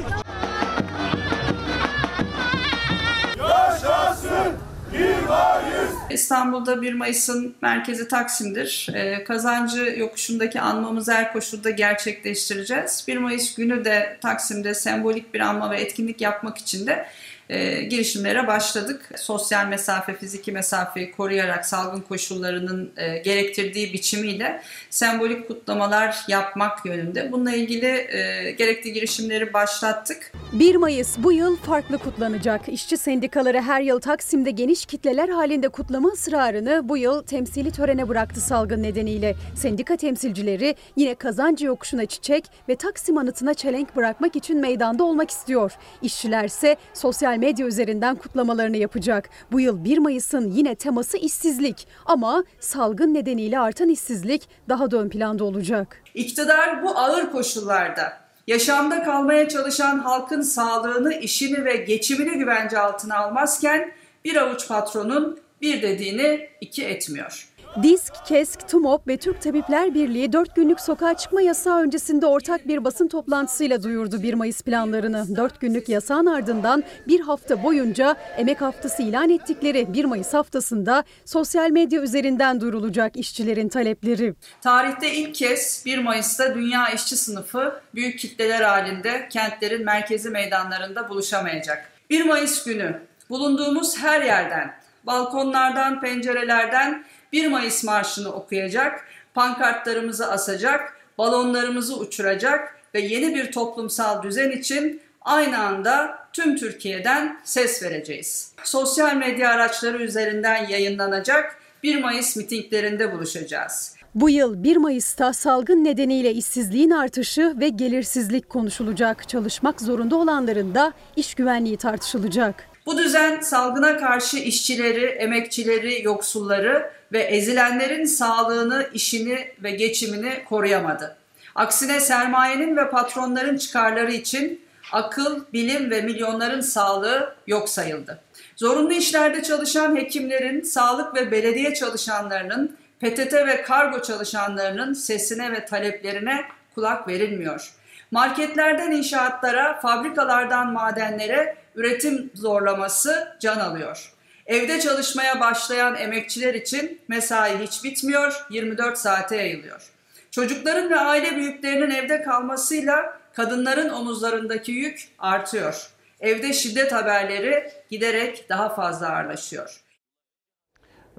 [SPEAKER 54] İstanbul'da 1 Mayıs'ın merkezi Taksim'dir. Ee, kazancı yokuşundaki anmamızı her koşulda gerçekleştireceğiz. 1 Mayıs günü de Taksim'de sembolik bir anma ve etkinlik yapmak için de e, girişimlere başladık. Sosyal mesafe, fiziki mesafeyi koruyarak salgın koşullarının e, gerektirdiği biçimiyle sembolik kutlamalar yapmak yönünde. Bununla ilgili e, gerekli girişimleri başlattık.
[SPEAKER 55] 1 Mayıs bu yıl farklı kutlanacak. İşçi sendikaları her yıl Taksim'de geniş kitleler halinde kutlama ısrarını bu yıl temsili törene bıraktı salgın nedeniyle. Sendika temsilcileri yine kazancı yokuşuna çiçek ve Taksim anıtına çelenk bırakmak için meydanda olmak istiyor. İşçiler ise sosyal medya üzerinden kutlamalarını yapacak. Bu yıl 1 Mayıs'ın yine teması işsizlik ama salgın nedeniyle artan işsizlik daha da ön planda olacak.
[SPEAKER 54] İktidar bu ağır koşullarda Yaşamda kalmaya çalışan halkın sağlığını, işini ve geçimini güvence altına almazken bir avuç patronun bir dediğini iki etmiyor.
[SPEAKER 55] Disk, KESK, TUMOP ve Türk Tabipler Birliği 4 günlük sokağa çıkma yasağı öncesinde ortak bir basın toplantısıyla duyurdu 1 Mayıs planlarını. 4 günlük yasağın ardından bir hafta boyunca emek haftası ilan ettikleri 1 Mayıs haftasında sosyal medya üzerinden duyurulacak işçilerin talepleri.
[SPEAKER 54] Tarihte ilk kez 1 Mayıs'ta dünya işçi sınıfı büyük kitleler halinde kentlerin merkezi meydanlarında buluşamayacak. 1 Mayıs günü bulunduğumuz her yerden, balkonlardan, pencerelerden 1 Mayıs marşını okuyacak, pankartlarımızı asacak, balonlarımızı uçuracak ve yeni bir toplumsal düzen için aynı anda tüm Türkiye'den ses vereceğiz. Sosyal medya araçları üzerinden yayınlanacak 1 Mayıs mitinglerinde buluşacağız.
[SPEAKER 55] Bu yıl 1 Mayıs'ta salgın nedeniyle işsizliğin artışı ve gelirsizlik konuşulacak. Çalışmak zorunda olanların da iş güvenliği tartışılacak.
[SPEAKER 54] Bu düzen salgına karşı işçileri, emekçileri, yoksulları ve ezilenlerin sağlığını, işini ve geçimini koruyamadı. Aksine sermayenin ve patronların çıkarları için akıl, bilim ve milyonların sağlığı yok sayıldı. Zorunlu işlerde çalışan hekimlerin, sağlık ve belediye çalışanlarının, PTT ve kargo çalışanlarının sesine ve taleplerine kulak verilmiyor. Marketlerden inşaatlara, fabrikalardan madenlere üretim zorlaması can alıyor. Evde çalışmaya başlayan emekçiler için mesai hiç bitmiyor, 24 saate yayılıyor. Çocukların ve aile büyüklerinin evde kalmasıyla kadınların omuzlarındaki yük artıyor. Evde şiddet haberleri giderek daha fazla ağırlaşıyor.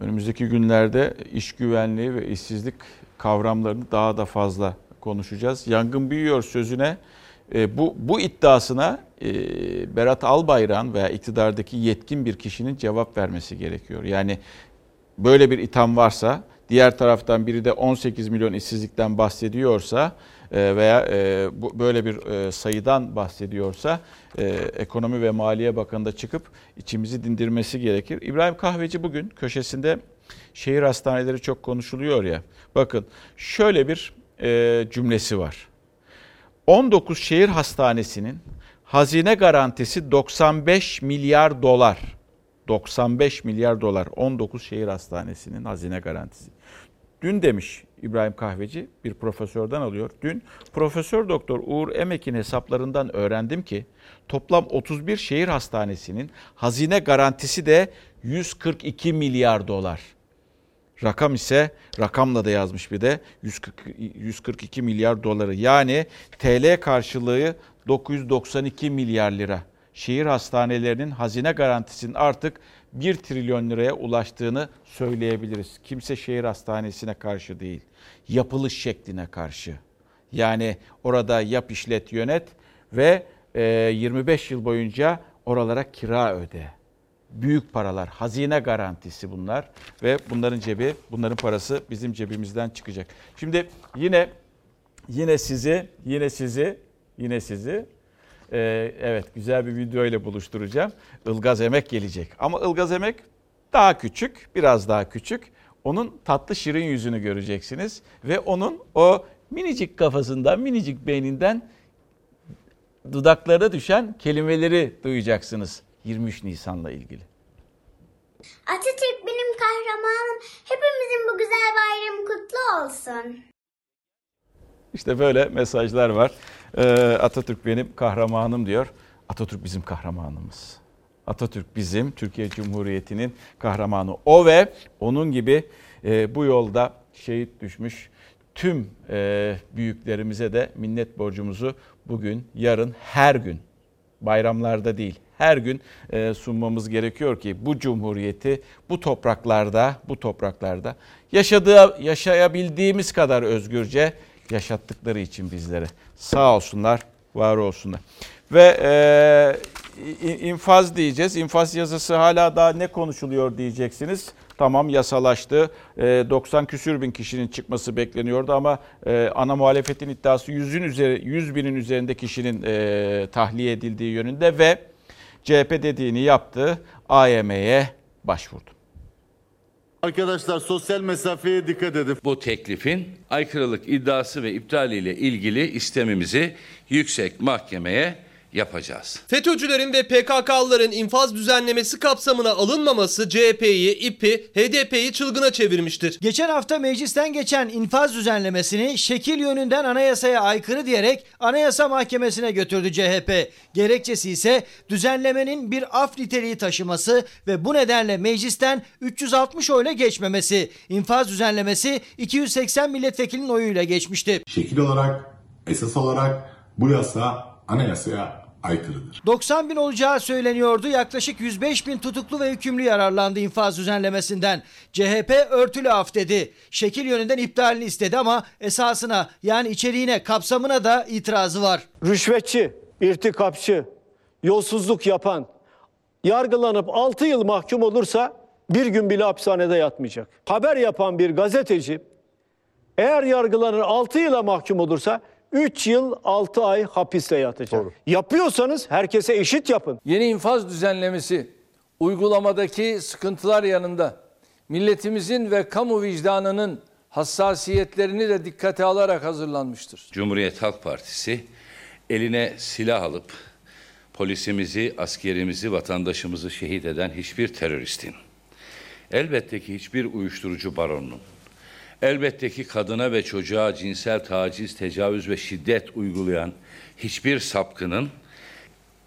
[SPEAKER 1] Önümüzdeki günlerde iş güvenliği ve işsizlik kavramlarını daha da fazla konuşacağız. Yangın büyüyor sözüne e, bu, bu iddiasına Berat Albayrak'ın veya iktidardaki yetkin bir kişinin cevap vermesi gerekiyor. Yani böyle bir itham varsa diğer taraftan biri de 18 milyon işsizlikten bahsediyorsa e, veya e, böyle bir e, sayıdan bahsediyorsa e, Ekonomi ve Maliye Bakanı da çıkıp içimizi dindirmesi gerekir. İbrahim Kahveci bugün köşesinde şehir hastaneleri çok konuşuluyor ya. Bakın şöyle bir e, cümlesi var. 19 şehir hastanesinin hazine garantisi 95 milyar dolar. 95 milyar dolar 19 şehir hastanesinin hazine garantisi. Dün demiş İbrahim Kahveci bir profesörden alıyor. Dün Profesör Doktor Uğur Emek'in hesaplarından öğrendim ki toplam 31 şehir hastanesinin hazine garantisi de 142 milyar dolar. Rakam ise rakamla da yazmış bir de 140, 142 milyar doları. Yani TL karşılığı 992 milyar lira. Şehir hastanelerinin hazine garantisinin artık 1 trilyon liraya ulaştığını söyleyebiliriz. Kimse şehir hastanesine karşı değil. Yapılış şekline karşı. Yani orada yap işlet yönet ve 25 yıl boyunca oralara kira öde büyük paralar, hazine garantisi bunlar ve bunların cebi, bunların parası bizim cebimizden çıkacak. Şimdi yine yine sizi, yine sizi, yine sizi e, evet güzel bir video ile buluşturacağım. Ilgaz Emek gelecek ama Ilgaz Emek daha küçük, biraz daha küçük. Onun tatlı şirin yüzünü göreceksiniz ve onun o minicik kafasından, minicik beyninden dudaklara düşen kelimeleri duyacaksınız 23 Nisan'la ilgili.
[SPEAKER 48] Atatürk benim kahramanım. Hepimizin bu güzel bayramı kutlu olsun.
[SPEAKER 1] İşte böyle mesajlar var. Ee, Atatürk benim kahramanım diyor. Atatürk bizim kahramanımız. Atatürk bizim Türkiye Cumhuriyeti'nin kahramanı. O ve onun gibi e, bu yolda şehit düşmüş tüm e, büyüklerimize de minnet borcumuzu bugün, yarın, her gün bayramlarda değil her gün e, sunmamız gerekiyor ki bu cumhuriyeti bu topraklarda bu topraklarda yaşadığı yaşayabildiğimiz kadar özgürce yaşattıkları için bizlere sağ olsunlar, var olsunlar. Ve e, infaz diyeceğiz. İnfaz yazısı hala daha ne konuşuluyor diyeceksiniz. Tamam yasalaştı. 90 küsür bin kişinin çıkması bekleniyordu ama ana muhalefetin iddiası 100'ün üzeri 100 binin üzerinde kişinin tahliye edildiği yönünde ve CHP dediğini yaptı. AYM'ye başvurdu.
[SPEAKER 56] Arkadaşlar sosyal mesafeye dikkat edin.
[SPEAKER 24] Bu teklifin aykırılık iddiası ve iptaliyle ilgili istemimizi yüksek mahkemeye yapacağız.
[SPEAKER 26] FETÖ'cülerin ve PKK'lıların infaz düzenlemesi kapsamına alınmaması CHP'yi, İP'i, HDP'yi çılgına çevirmiştir.
[SPEAKER 52] Geçen hafta meclisten geçen infaz düzenlemesini şekil yönünden anayasaya aykırı diyerek Anayasa Mahkemesi'ne götürdü CHP. Gerekçesi ise düzenlemenin bir af niteliği taşıması ve bu nedenle meclisten 360 oyla geçmemesi. İnfaz düzenlemesi 280 milletvekilinin oyuyla geçmişti.
[SPEAKER 57] Şekil olarak, esas olarak bu yasa anayasaya aykırıdır.
[SPEAKER 52] 90 bin olacağı söyleniyordu. Yaklaşık 105 bin tutuklu ve hükümlü yararlandı infaz düzenlemesinden. CHP örtülü af dedi. Şekil yönünden iptalini istedi ama esasına yani içeriğine kapsamına da itirazı var.
[SPEAKER 58] Rüşvetçi, irtikapçı, yolsuzluk yapan, yargılanıp 6 yıl mahkum olursa bir gün bile hapishanede yatmayacak. Haber yapan bir gazeteci eğer yargılanır 6 yıla mahkum olursa 3 yıl 6 ay hapiste yatacak. Yapıyorsanız herkese eşit yapın.
[SPEAKER 59] Yeni infaz düzenlemesi uygulamadaki sıkıntılar yanında milletimizin ve kamu vicdanının hassasiyetlerini de dikkate alarak hazırlanmıştır.
[SPEAKER 24] Cumhuriyet Halk Partisi eline silah alıp polisimizi, askerimizi, vatandaşımızı şehit eden hiçbir teröristin, elbette ki hiçbir uyuşturucu baronunun, elbette ki kadına ve çocuğa cinsel taciz, tecavüz ve şiddet uygulayan hiçbir sapkının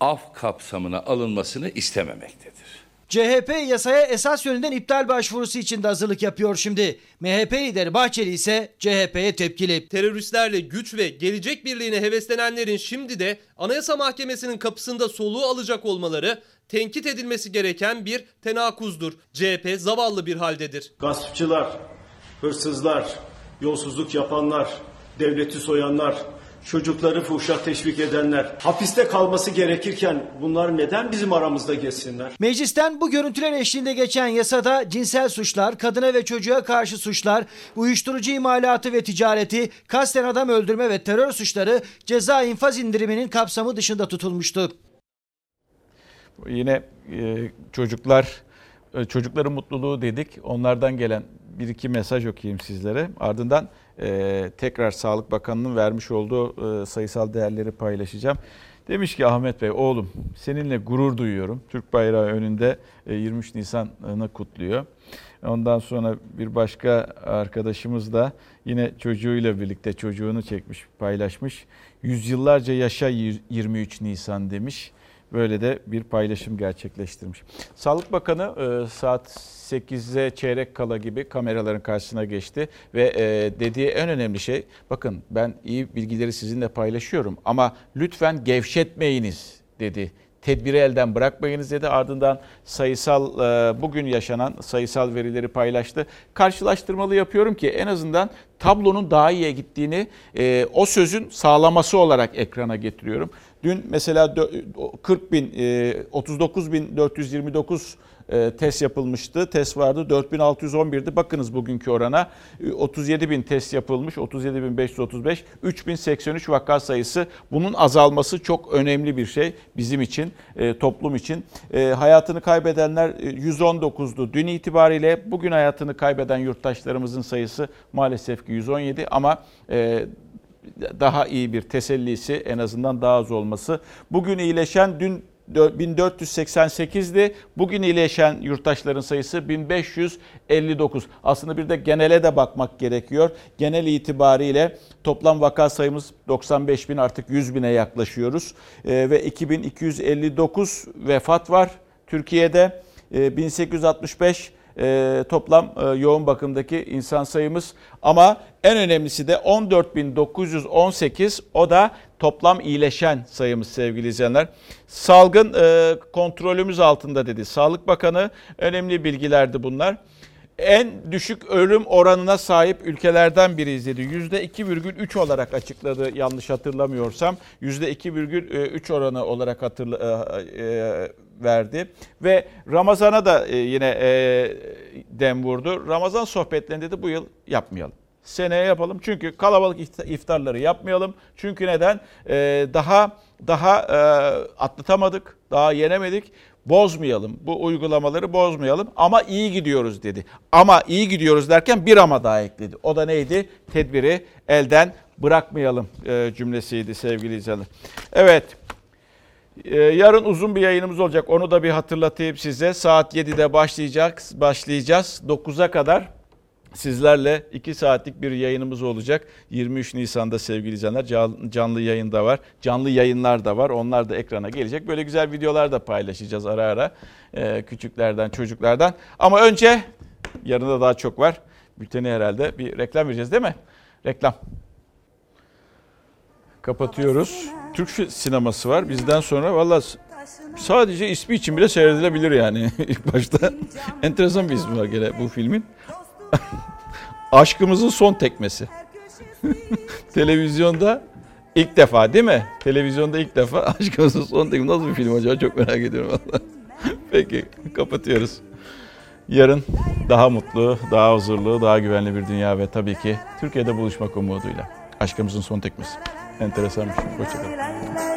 [SPEAKER 24] af kapsamına alınmasını istememektedir.
[SPEAKER 52] CHP yasaya esas yönünden iptal başvurusu için de hazırlık yapıyor şimdi. MHP lideri Bahçeli ise CHP'ye tepkili.
[SPEAKER 26] Teröristlerle güç ve gelecek birliğine heveslenenlerin şimdi de Anayasa Mahkemesi'nin kapısında soluğu alacak olmaları tenkit edilmesi gereken bir tenakuzdur. CHP zavallı bir haldedir.
[SPEAKER 60] Gaspçılar, hırsızlar, yolsuzluk yapanlar, devleti soyanlar, çocukları fuhşa teşvik edenler hapiste kalması gerekirken bunlar neden bizim aramızda geçsinler?
[SPEAKER 52] Meclisten bu görüntüler eşliğinde geçen yasada cinsel suçlar, kadına ve çocuğa karşı suçlar, uyuşturucu imalatı ve ticareti, kasten adam öldürme ve terör suçları ceza infaz indiriminin kapsamı dışında tutulmuştu.
[SPEAKER 1] Yine e, çocuklar çocukların mutluluğu dedik. Onlardan gelen bir iki mesaj okuyayım sizlere. Ardından e, tekrar Sağlık Bakanı'nın vermiş olduğu e, sayısal değerleri paylaşacağım. Demiş ki Ahmet Bey oğlum seninle gurur duyuyorum. Türk bayrağı önünde e, 23 Nisan'ını kutluyor. Ondan sonra bir başka arkadaşımız da yine çocuğuyla birlikte çocuğunu çekmiş, paylaşmış. Yüzyıllarca yaşa 23 Nisan demiş. Böyle de bir paylaşım gerçekleştirmiş. Sağlık Bakanı e, saat 8'e çeyrek kala gibi kameraların karşısına geçti ve e, dediği en önemli şey bakın ben iyi bilgileri sizinle paylaşıyorum ama lütfen gevşetmeyiniz dedi. Tedbiri elden bırakmayınız dedi. Ardından sayısal e, bugün yaşanan sayısal verileri paylaştı. Karşılaştırmalı yapıyorum ki en azından tablonun daha iyiye gittiğini o sözün sağlaması olarak ekrana getiriyorum. Dün mesela 40 bin, 39 bin 429 test yapılmıştı. Test vardı 4611'di. Bakınız bugünkü orana 37 bin test yapılmış. 37 bin 535. 3083 vaka sayısı. Bunun azalması çok önemli bir şey bizim için, toplum için. Hayatını kaybedenler 119'du. Dün itibariyle bugün hayatını kaybeden yurttaşlarımızın sayısı maalesef ki 117 ama daha iyi bir tesellisi en azından daha az olması. Bugün iyileşen dün 1488'di. Bugün iyileşen yurttaşların sayısı 1559. Aslında bir de genele de bakmak gerekiyor. Genel itibariyle toplam vaka sayımız 95 bin artık 100 bine yaklaşıyoruz. Ee, ve 2259 vefat var Türkiye'de. Ee, 1865 e, toplam e, yoğun bakımdaki insan sayımız. Ama en önemlisi de 14.918 o da toplam iyileşen sayımız sevgili izleyenler. Salgın e, kontrolümüz altında dedi Sağlık Bakanı. Önemli bilgilerdi bunlar. En düşük ölüm oranına sahip ülkelerden biriyiz dedi. %2,3 olarak açıkladı yanlış hatırlamıyorsam. %2,3 oranı olarak hatırla, e, verdi. Ve Ramazan'a da yine dem vurdu. Ramazan sohbetlerinde de bu yıl yapmayalım. Seneye yapalım çünkü kalabalık iftarları yapmayalım. Çünkü neden? Daha daha e, atlatamadık, daha yenemedik. Bozmayalım, bu uygulamaları bozmayalım ama iyi gidiyoruz dedi. Ama iyi gidiyoruz derken bir ama daha ekledi. O da neydi? Tedbiri elden bırakmayalım e, cümlesiydi sevgili izleyenler. Evet, ee, yarın uzun bir yayınımız olacak. Onu da bir hatırlatayım size. Saat 7'de başlayacak, başlayacağız. 9'a kadar sizlerle 2 saatlik bir yayınımız olacak. 23 Nisan'da sevgili izleyenler can- canlı yayında var. Canlı yayınlar da var. Onlar da ekrana gelecek. Böyle güzel videolar da paylaşacağız ara ara. Ee, küçüklerden, çocuklardan. Ama önce yarın da daha çok var. Bülteni herhalde bir reklam vereceğiz değil mi? Reklam. Kapatıyoruz. Türk sineması var. Bizden sonra valla sadece ismi için bile seyredilebilir yani ilk başta. Enteresan bir ismi var gene bu filmin. Aşkımızın son tekmesi. Televizyonda ilk defa değil mi? Televizyonda ilk defa aşkımızın son tekmesi. Nasıl bir film acaba çok merak ediyorum valla. Peki kapatıyoruz. Yarın daha mutlu, daha huzurlu, daha güvenli bir dünya ve tabii ki Türkiye'de buluşmak umuduyla. Aşkımızın son tekmesi. Enteresanmış. Hoşçakalın.